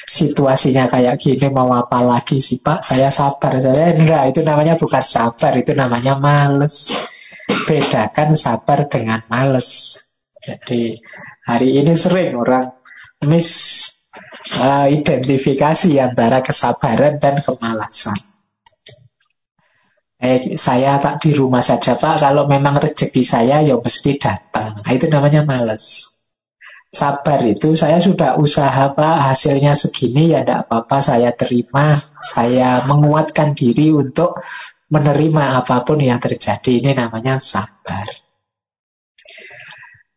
Situasinya kayak gini mau apa lagi sih Pak? Saya sabar saya enggak, itu namanya bukan sabar, itu namanya males. Bedakan sabar dengan males. Jadi Hari ini sering orang mis uh, identifikasi antara kesabaran dan kemalasan. Eh, saya tak di rumah saja Pak, kalau memang rezeki saya ya mesti datang. Nah, itu namanya males. Sabar itu saya sudah usaha Pak, hasilnya segini ya tidak apa-apa, saya terima. Saya menguatkan diri untuk menerima apa pun yang terjadi. Ini namanya sabar.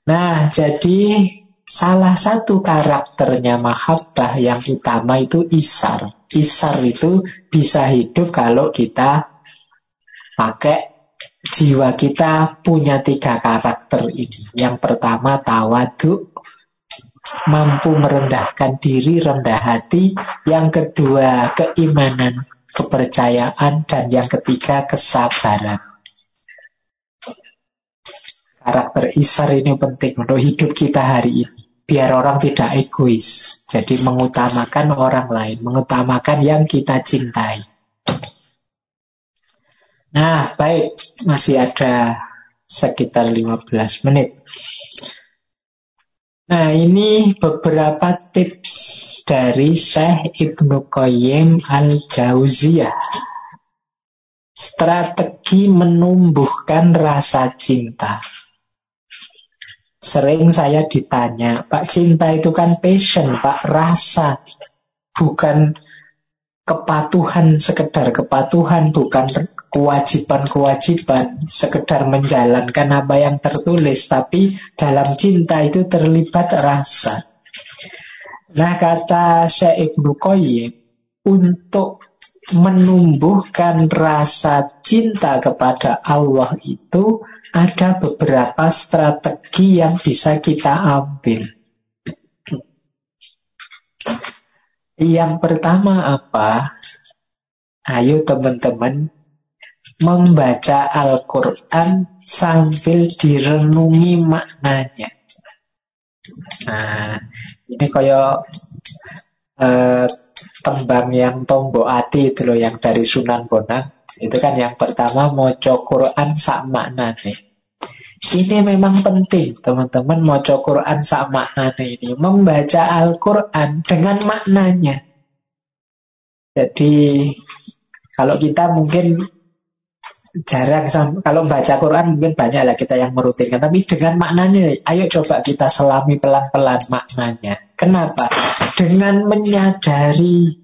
Nah, jadi salah satu karakternya mahabbah yang utama itu isar. Isar itu bisa hidup kalau kita pakai jiwa kita punya tiga karakter ini. Yang pertama tawadu, mampu merendahkan diri, rendah hati. Yang kedua keimanan, kepercayaan. Dan yang ketiga kesabaran. Karakter Isar ini penting untuk hidup kita hari ini. Biar orang tidak egois. Jadi mengutamakan orang lain. Mengutamakan yang kita cintai. Nah, baik. Masih ada sekitar 15 menit. Nah, ini beberapa tips dari Syekh Ibnu Qayyim al-Jauziyah. Strategi menumbuhkan rasa cinta. Sering saya ditanya, Pak cinta itu kan passion, Pak rasa, bukan kepatuhan, sekedar kepatuhan, bukan kewajiban-kewajiban, sekedar menjalankan apa yang tertulis, tapi dalam cinta itu terlibat rasa. Nah kata Syekh Ibnu Qayyim, untuk menumbuhkan rasa cinta kepada Allah itu ada beberapa strategi yang bisa kita ambil. Yang pertama apa? Ayo teman-teman membaca Al-Quran sambil direnungi maknanya. Nah, ini kayak eh, tembang yang tombo ati itu loh yang dari Sunan Bonang. Itu kan yang pertama moco Quran sak makna nih ini memang penting teman-teman moco Quran sak makna ini. Membaca Al-Quran dengan maknanya. Jadi kalau kita mungkin jarang kalau baca Quran mungkin banyak lah kita yang merutinkan. Tapi dengan maknanya ayo coba kita selami pelan-pelan maknanya. Kenapa? Dengan menyadari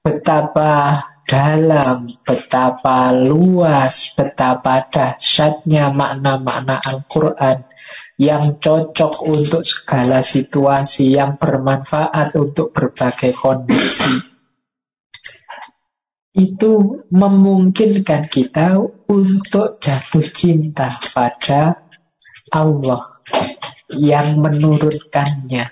betapa dalam, betapa luas, betapa dahsyatnya makna-makna Al-Quran yang cocok untuk segala situasi, yang bermanfaat untuk berbagai kondisi itu memungkinkan kita untuk jatuh cinta pada Allah yang menurunkannya.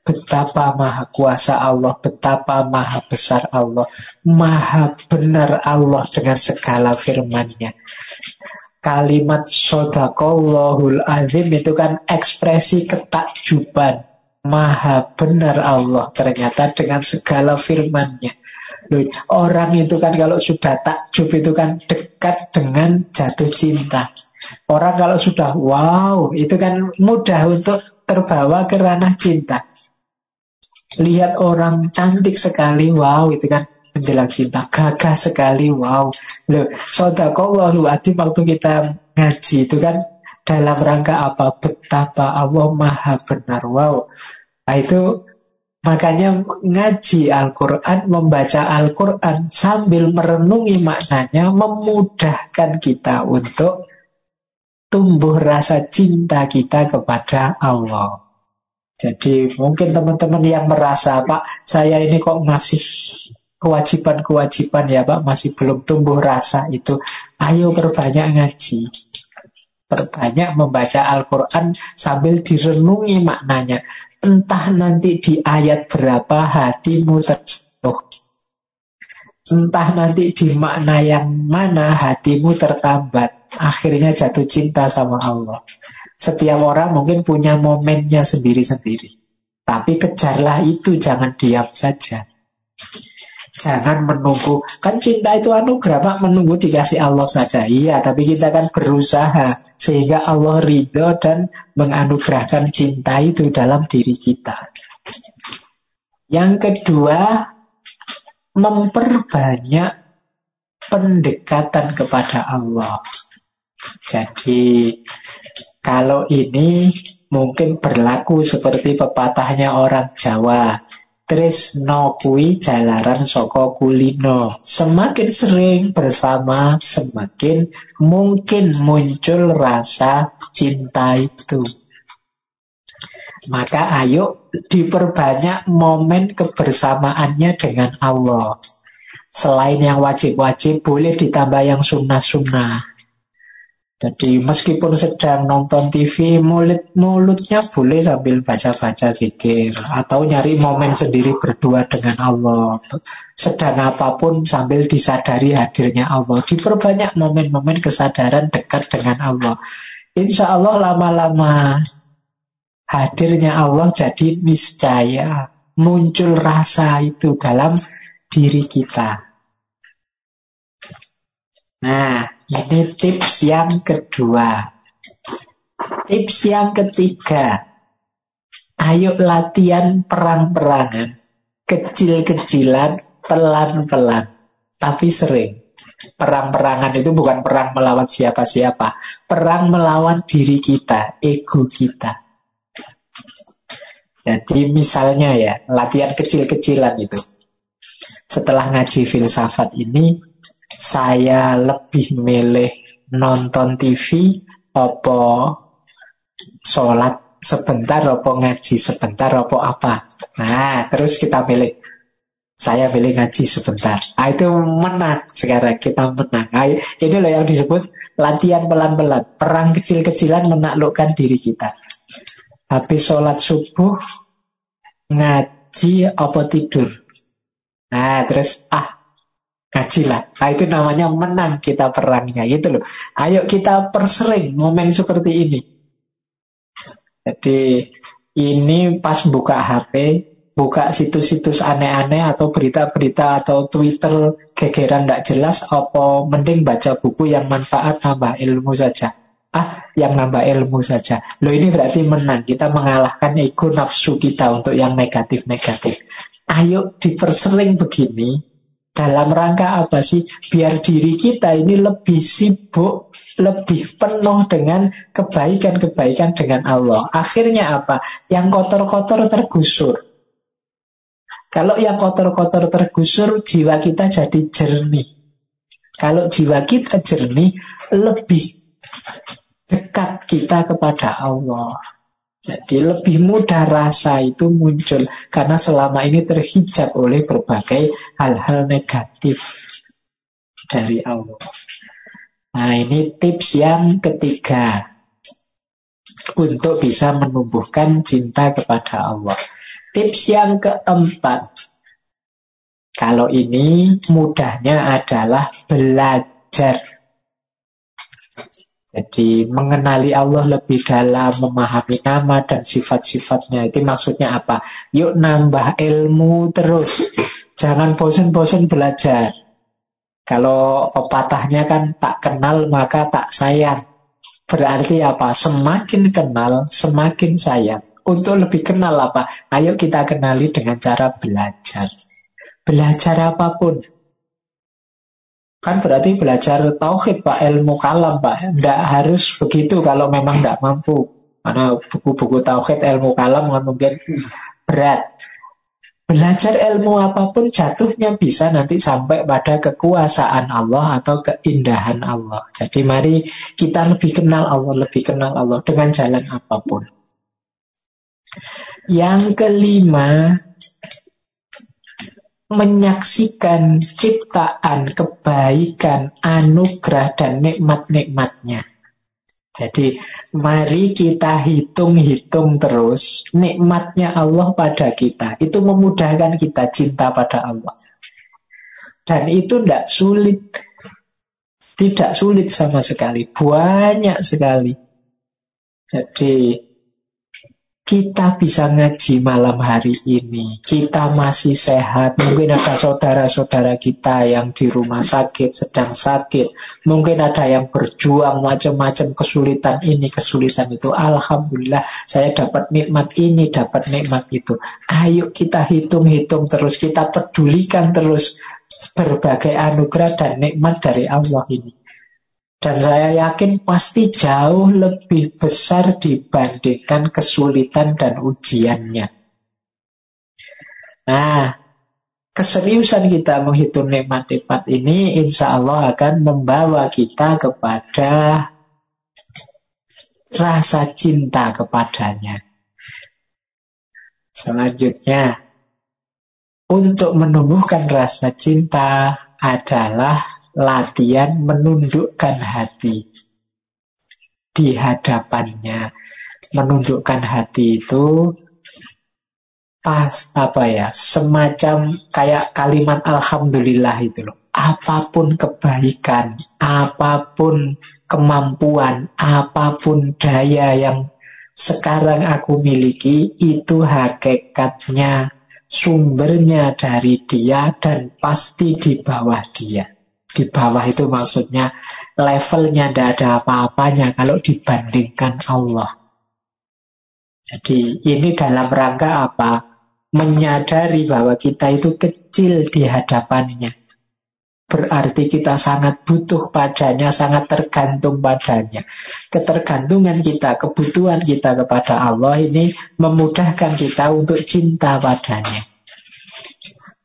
Betapa maha kuasa Allah, betapa maha besar Allah, maha benar Allah dengan segala firman-Nya. Kalimat sodakallahul azim itu kan ekspresi ketakjuban. Maha benar Allah ternyata dengan segala firman-Nya. Loh, orang itu kan kalau sudah takjub itu kan dekat dengan jatuh cinta. Orang kalau sudah wow, itu kan mudah untuk terbawa ke ranah cinta. Lihat orang cantik sekali, wow, itu kan menjelang cinta. Gagah sekali, wow. Loh, sodakowahu adim waktu kita ngaji itu kan dalam rangka apa? Betapa Allah maha benar, wow. Nah itu Makanya ngaji Al-Quran, membaca Al-Quran sambil merenungi maknanya memudahkan kita untuk tumbuh rasa cinta kita kepada Allah. Jadi mungkin teman-teman yang merasa Pak, saya ini kok masih kewajiban-kewajiban ya Pak, masih belum tumbuh rasa itu. Ayo perbanyak ngaji. Perbanyak membaca Al-Quran sambil direnungi maknanya. Entah nanti di ayat berapa hatimu tersentuh. Entah nanti di makna yang mana hatimu tertambat. Akhirnya jatuh cinta sama Allah. Setiap orang mungkin punya momennya sendiri-sendiri. Tapi kejarlah itu, jangan diam saja. Jangan menunggu. Kan cinta itu anugerah, Pak. Menunggu dikasih Allah saja. Iya, tapi kita kan berusaha. Sehingga Allah ridho dan menganugerahkan cinta itu dalam diri kita. Yang kedua, memperbanyak pendekatan kepada Allah. Jadi, kalau ini mungkin berlaku seperti pepatahnya orang Jawa. Tresno kui jalaran soko kulino. Semakin sering bersama, semakin mungkin muncul rasa cinta itu. Maka ayo diperbanyak momen kebersamaannya dengan Allah. Selain yang wajib-wajib, boleh ditambah yang sunnah-sunnah. Jadi meskipun sedang nonton TV, mulut mulutnya boleh sambil baca-baca zikir atau nyari momen sendiri berdua dengan Allah. Sedang apa pun sambil disadari hadirnya Allah. Diperbanyak momen-momen kesadaran dekat dengan Allah. Insya Allah lama-lama hadirnya Allah jadi niscaya muncul rasa itu dalam diri kita. Nah, ini tips yang kedua. Tips yang ketiga. Ayo latihan perang-perangan. Kecil-kecilan, pelan-pelan. Tapi sering. Perang-perangan itu bukan perang melawan siapa-siapa. Perang melawan diri kita, ego kita. Jadi misalnya ya, latihan kecil-kecilan itu. Setelah ngaji filsafat ini, saya lebih milih nonton TV apa sholat sebentar apa ngaji sebentar apa apa. Nah terus kita pilih. Saya pilih ngaji sebentar. Nah, itu menang sekarang kita menang. Nah, ini loh yang disebut latihan pelan-pelan. Perang kecil-kecilan menaklukkan diri kita. Habis sholat subuh ngaji apa tidur? Nah terus ah Kajilah. Nah, itu namanya menang kita perangnya. Gitu loh. Ayo kita persering momen seperti ini. Jadi ini pas buka HP, buka situs-situs aneh-aneh atau berita-berita atau Twitter gegeran tidak jelas, apa mending baca buku yang manfaat nambah ilmu saja. Ah, yang nambah ilmu saja. Loh ini berarti menang. Kita mengalahkan ego nafsu kita untuk yang negatif-negatif. Ayo dipersering begini, dalam rangka apa sih? Biar diri kita ini lebih sibuk, lebih penuh dengan kebaikan-kebaikan dengan Allah. Akhirnya apa? Yang kotor-kotor tergusur. Kalau yang kotor-kotor tergusur, jiwa kita jadi jernih. Kalau jiwa kita jernih, lebih dekat kita kepada Allah. Jadi lebih mudah rasa itu muncul karena selama ini terhijab oleh berbagai hal-hal negatif dari Allah. Nah ini tips yang ketiga untuk bisa menumbuhkan cinta kepada Allah. Tips yang keempat, kalau ini mudahnya adalah belajar jadi mengenali Allah lebih dalam, memahami nama dan sifat-sifatnya. Itu maksudnya apa? Yuk nambah ilmu terus. Jangan bosan-bosan belajar. Kalau pepatahnya kan tak kenal maka tak sayang. Berarti apa? Semakin kenal, semakin sayang. Untuk lebih kenal apa? Ayo kita kenali dengan cara belajar. Belajar apa pun. Kan berarti belajar tauhid Pak, ilmu kalam Pak. Tidak harus begitu kalau memang tidak mampu. Karena buku-buku tauhid ilmu kalam kan mungkin berat. Belajar ilmu apa pun jatuhnya bisa nanti sampai pada kekuasaan Allah atau keindahan Allah. Jadi mari kita lebih kenal Allah, lebih kenal Allah dengan jalan apa pun. Yang kelima, menyaksikan ciptaan, kebaikan, anugerah, dan nikmat-nikmatnya. Jadi mari kita hitung-hitung terus nikmatnya Allah pada kita. Itu memudahkan kita cinta pada Allah. Dan itu tidak sulit. Tidak sulit sama sekali. Banyak sekali. Jadi kita bisa ngaji malam hari ini, kita masih sehat, mungkin ada saudara-saudara kita yang di rumah sakit, sedang sakit, mungkin ada yang berjuang macam-macam kesulitan ini, kesulitan itu. Alhamdulillah saya dapat nikmat ini, dapat nikmat itu. Ayo kita hitung-hitung terus, kita pedulikan terus berbagai anugerah dan nikmat dari Allah ini. Dan saya yakin pasti jauh lebih besar dibandingkan kesulitan dan ujiannya. Nah, keseriusan kita menghitung nikmat-nikmat ini insya Allah akan membawa kita kepada rasa cinta kepadanya. Selanjutnya, untuk menumbuhkan rasa cinta adalah latihan menundukkan hati di hadapannya. Menundukkan hati itu pas apa ya semacam kayak kalimat alhamdulillah itu loh apa pun kebaikan apa pun kemampuan apa pun daya yang sekarang aku miliki itu hakikatnya sumbernya dari dia dan pasti di bawah dia di bawah itu maksudnya levelnya tidak ada apa-apanya kalau dibandingkan Allah. Jadi ini dalam rangka apa? Menyadari bahwa kita itu kecil di hadapannya. Berarti kita sangat butuh padanya, sangat tergantung padanya. Ketergantungan kita, kebutuhan kita kepada Allah ini memudahkan kita untuk cinta padanya.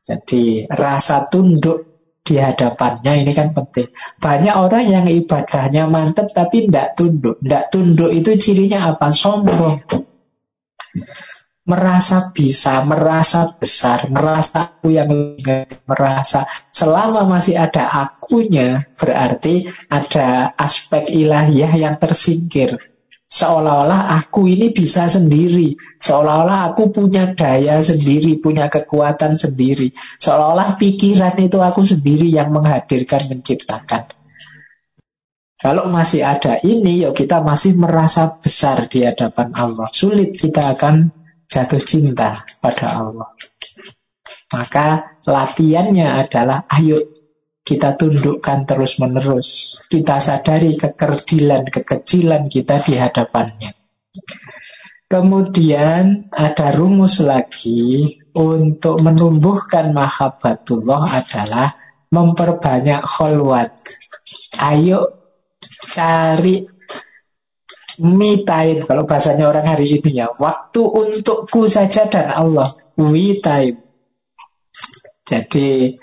Jadi rasa tunduk di hadapannya ini kan penting. Banyak orang yang ibadahnya mantap tapi tidak tunduk. Tidak tunduk itu cirinya apa? Sombong. Merasa bisa, merasa besar, merasa aku yang merasa selama masih ada akunya berarti ada aspek ilahiyah yang tersingkir. Seolah-olah aku ini bisa sendiri. Seolah-olah aku punya daya sendiri, punya kekuatan sendiri. Seolah-olah pikiran itu aku sendiri yang menghadirkan, menciptakan. Kalau masih ada ini, yuk kita masih merasa besar di hadapan Allah. Sulit kita akan jatuh cinta pada Allah. Maka latihannya adalah ayo kita tundukkan terus-menerus. Kita sadari kekerdilan, kekecilan kita di hadapannya. Kemudian ada rumus lagi untuk menumbuhkan mahabbatullah adalah memperbanyak kholwat. Ayo cari me time. Kalau bahasanya orang hari ini ya. Waktu untukku saja dan Allah. We time. Jadi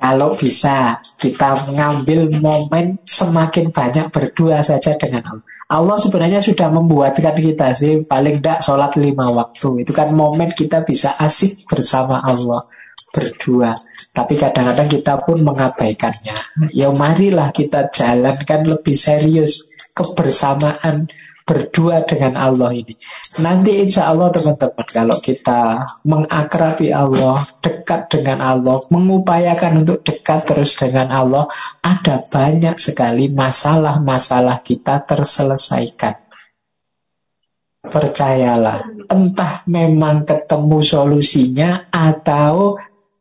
kalau bisa kita mengambil momen semakin banyak berdua saja dengan Allah. Allah sebenarnya sudah membuatkan kita sih paling tidak sholat lima waktu. Itu kan momen kita bisa asik bersama Allah berdua. Tapi kadang-kadang kita pun mengabaikannya. Ya marilah kita jalankan lebih serius kebersamaan berdua dengan Allah ini. Nanti insya Allah teman-teman kalau kita mengakrabi Allah, dekat dengan Allah, mengupayakan untuk dekat terus dengan Allah, ada banyak sekali masalah-masalah kita terselesaikan. Percayalah, entah memang ketemu solusinya atau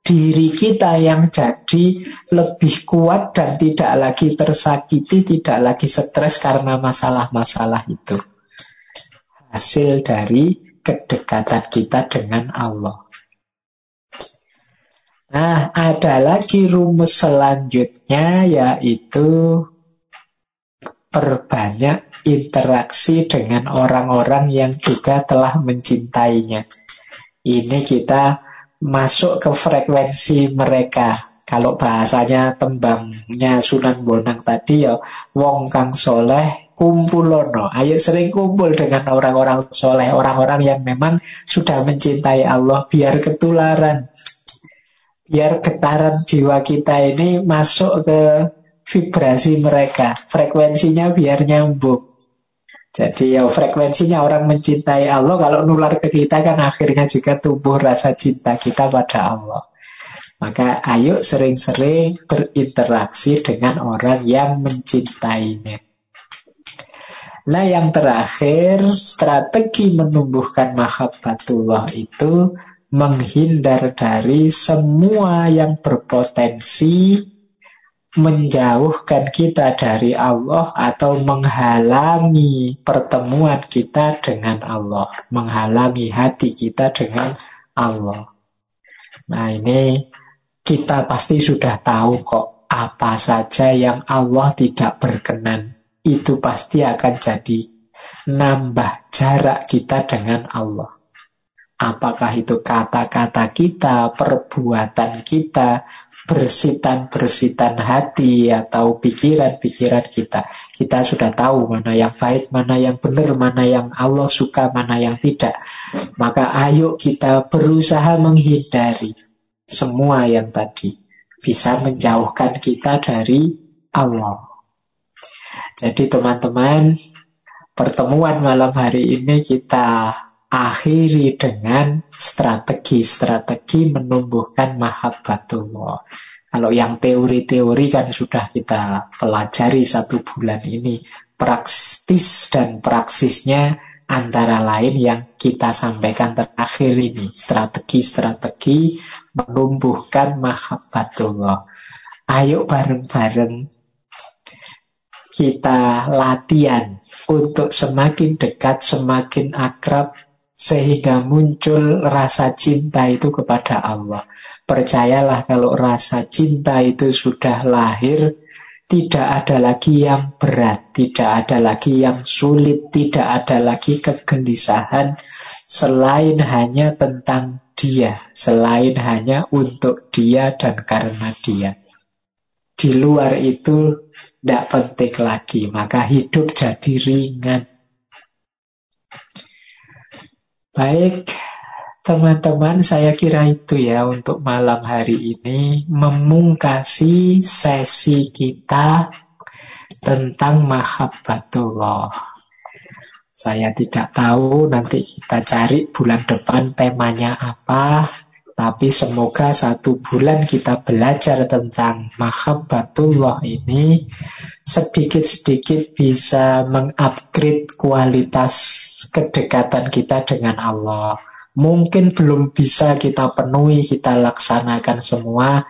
diri kita yang jadi lebih kuat dan tidak lagi tersakiti, tidak lagi stres karena masalah-masalah itu. Hasil dari kedekatan kita dengan Allah. Nah, ada lagi rumus selanjutnya yaitu perbanyak interaksi dengan orang-orang yang juga telah mencintainya. Ini kita masuk ke frekuensi mereka. Kalau bahasanya tembangnya Sunan Bonang tadi ya wong kang soleh kumpulono. Ayo sering kumpul dengan orang-orang soleh, orang-orang yang memang sudah mencintai Allah biar ketularan. Biar getaran jiwa kita ini masuk ke vibrasi mereka, frekuensinya biar nyambung. Jadi ya frekuensinya orang mencintai Allah kalau nular ke kita kan akhirnya juga tumbuh rasa cinta kita pada Allah. Maka ayo sering-sering berinteraksi dengan orang yang mencintainya. Nah yang terakhir, strategi menumbuhkan mahabbatullah itu menghindar dari semua yang berpotensi menjauhkan kita dari Allah atau menghalangi pertemuan kita dengan Allah, menghalangi hati kita dengan Allah. Nah, ini kita pasti sudah tahu kok apa saja yang Allah tidak berkenan. Itu pasti akan jadi nambah jarak kita dengan Allah. Apakah itu kata-kata kita, perbuatan kita, bersitan-bersitan hati atau pikiran-pikiran kita. Kita sudah tahu mana yang baik, mana yang benar, mana yang Allah suka, mana yang tidak. Maka ayo kita berusaha menghindari semua yang tadi. Bisa menjauhkan kita dari Allah. Jadi teman-teman, pertemuan malam hari ini kita akhiri dengan strategi-strategi menumbuhkan mahabbatullah. Kalau yang teori-teori kan sudah kita pelajari satu bulan ini. Praktis dan praksisnya antara lain yang kita sampaikan terakhir ini. Strategi-strategi menumbuhkan mahabbatullah. Ayo bareng-bareng kita latihan untuk semakin dekat, semakin akrab sehingga muncul rasa cinta itu kepada Allah. Percayalah kalau rasa cinta itu sudah lahir, tidak ada lagi yang berat, tidak ada lagi yang sulit, tidak ada lagi kegelisahan selain hanya tentang dia, selain hanya untuk dia dan karena dia. Di luar itu tidak penting lagi, maka hidup jadi ringan. Baik, teman-teman, saya kira itu ya untuk malam hari ini memungkasi sesi kita tentang mahabbatullah. Saya tidak tahu nanti kita cari bulan depan temanya apa, tapi semoga satu bulan kita belajar tentang mahabbatullah ini sedikit-sedikit bisa mengupgrade kualitas kedekatan kita dengan Allah. Mungkin belum bisa kita penuhi, kita laksanakan semua.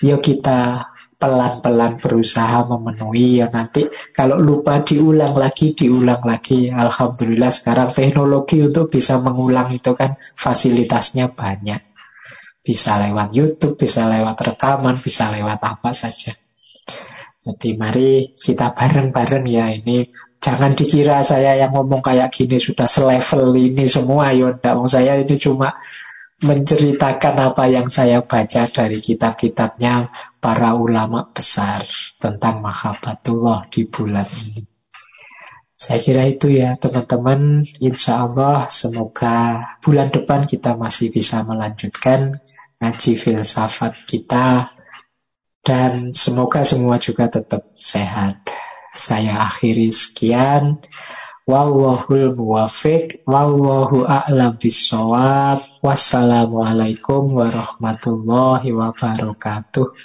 Yuk kita pelan-pelan berusaha memenuhi ya nanti kalau lupa diulang lagi diulang lagi alhamdulillah sekarang teknologi untuk bisa mengulang itu kan fasilitasnya banyak bisa lewat YouTube bisa lewat rekaman bisa lewat apa saja jadi mari kita bareng-bareng ya ini. Jangan dikira saya yang ngomong kayak gini sudah selevel ini semua. Ya enggak, saya ini cuma menceritakan apa yang saya baca dari kitab-kitabnya para ulama besar tentang mahabbatullah di bulan ini. Saya kira itu ya teman-teman. Insya Allah semoga bulan depan kita masih bisa melanjutkan ngaji filsafat kita dan semoga semua juga tetap sehat. Saya akhiri sekian. Wallahul muwafiq. Wallahu a'lam bisawab. Wassalamualaikum warahmatullahi wabarakatuh.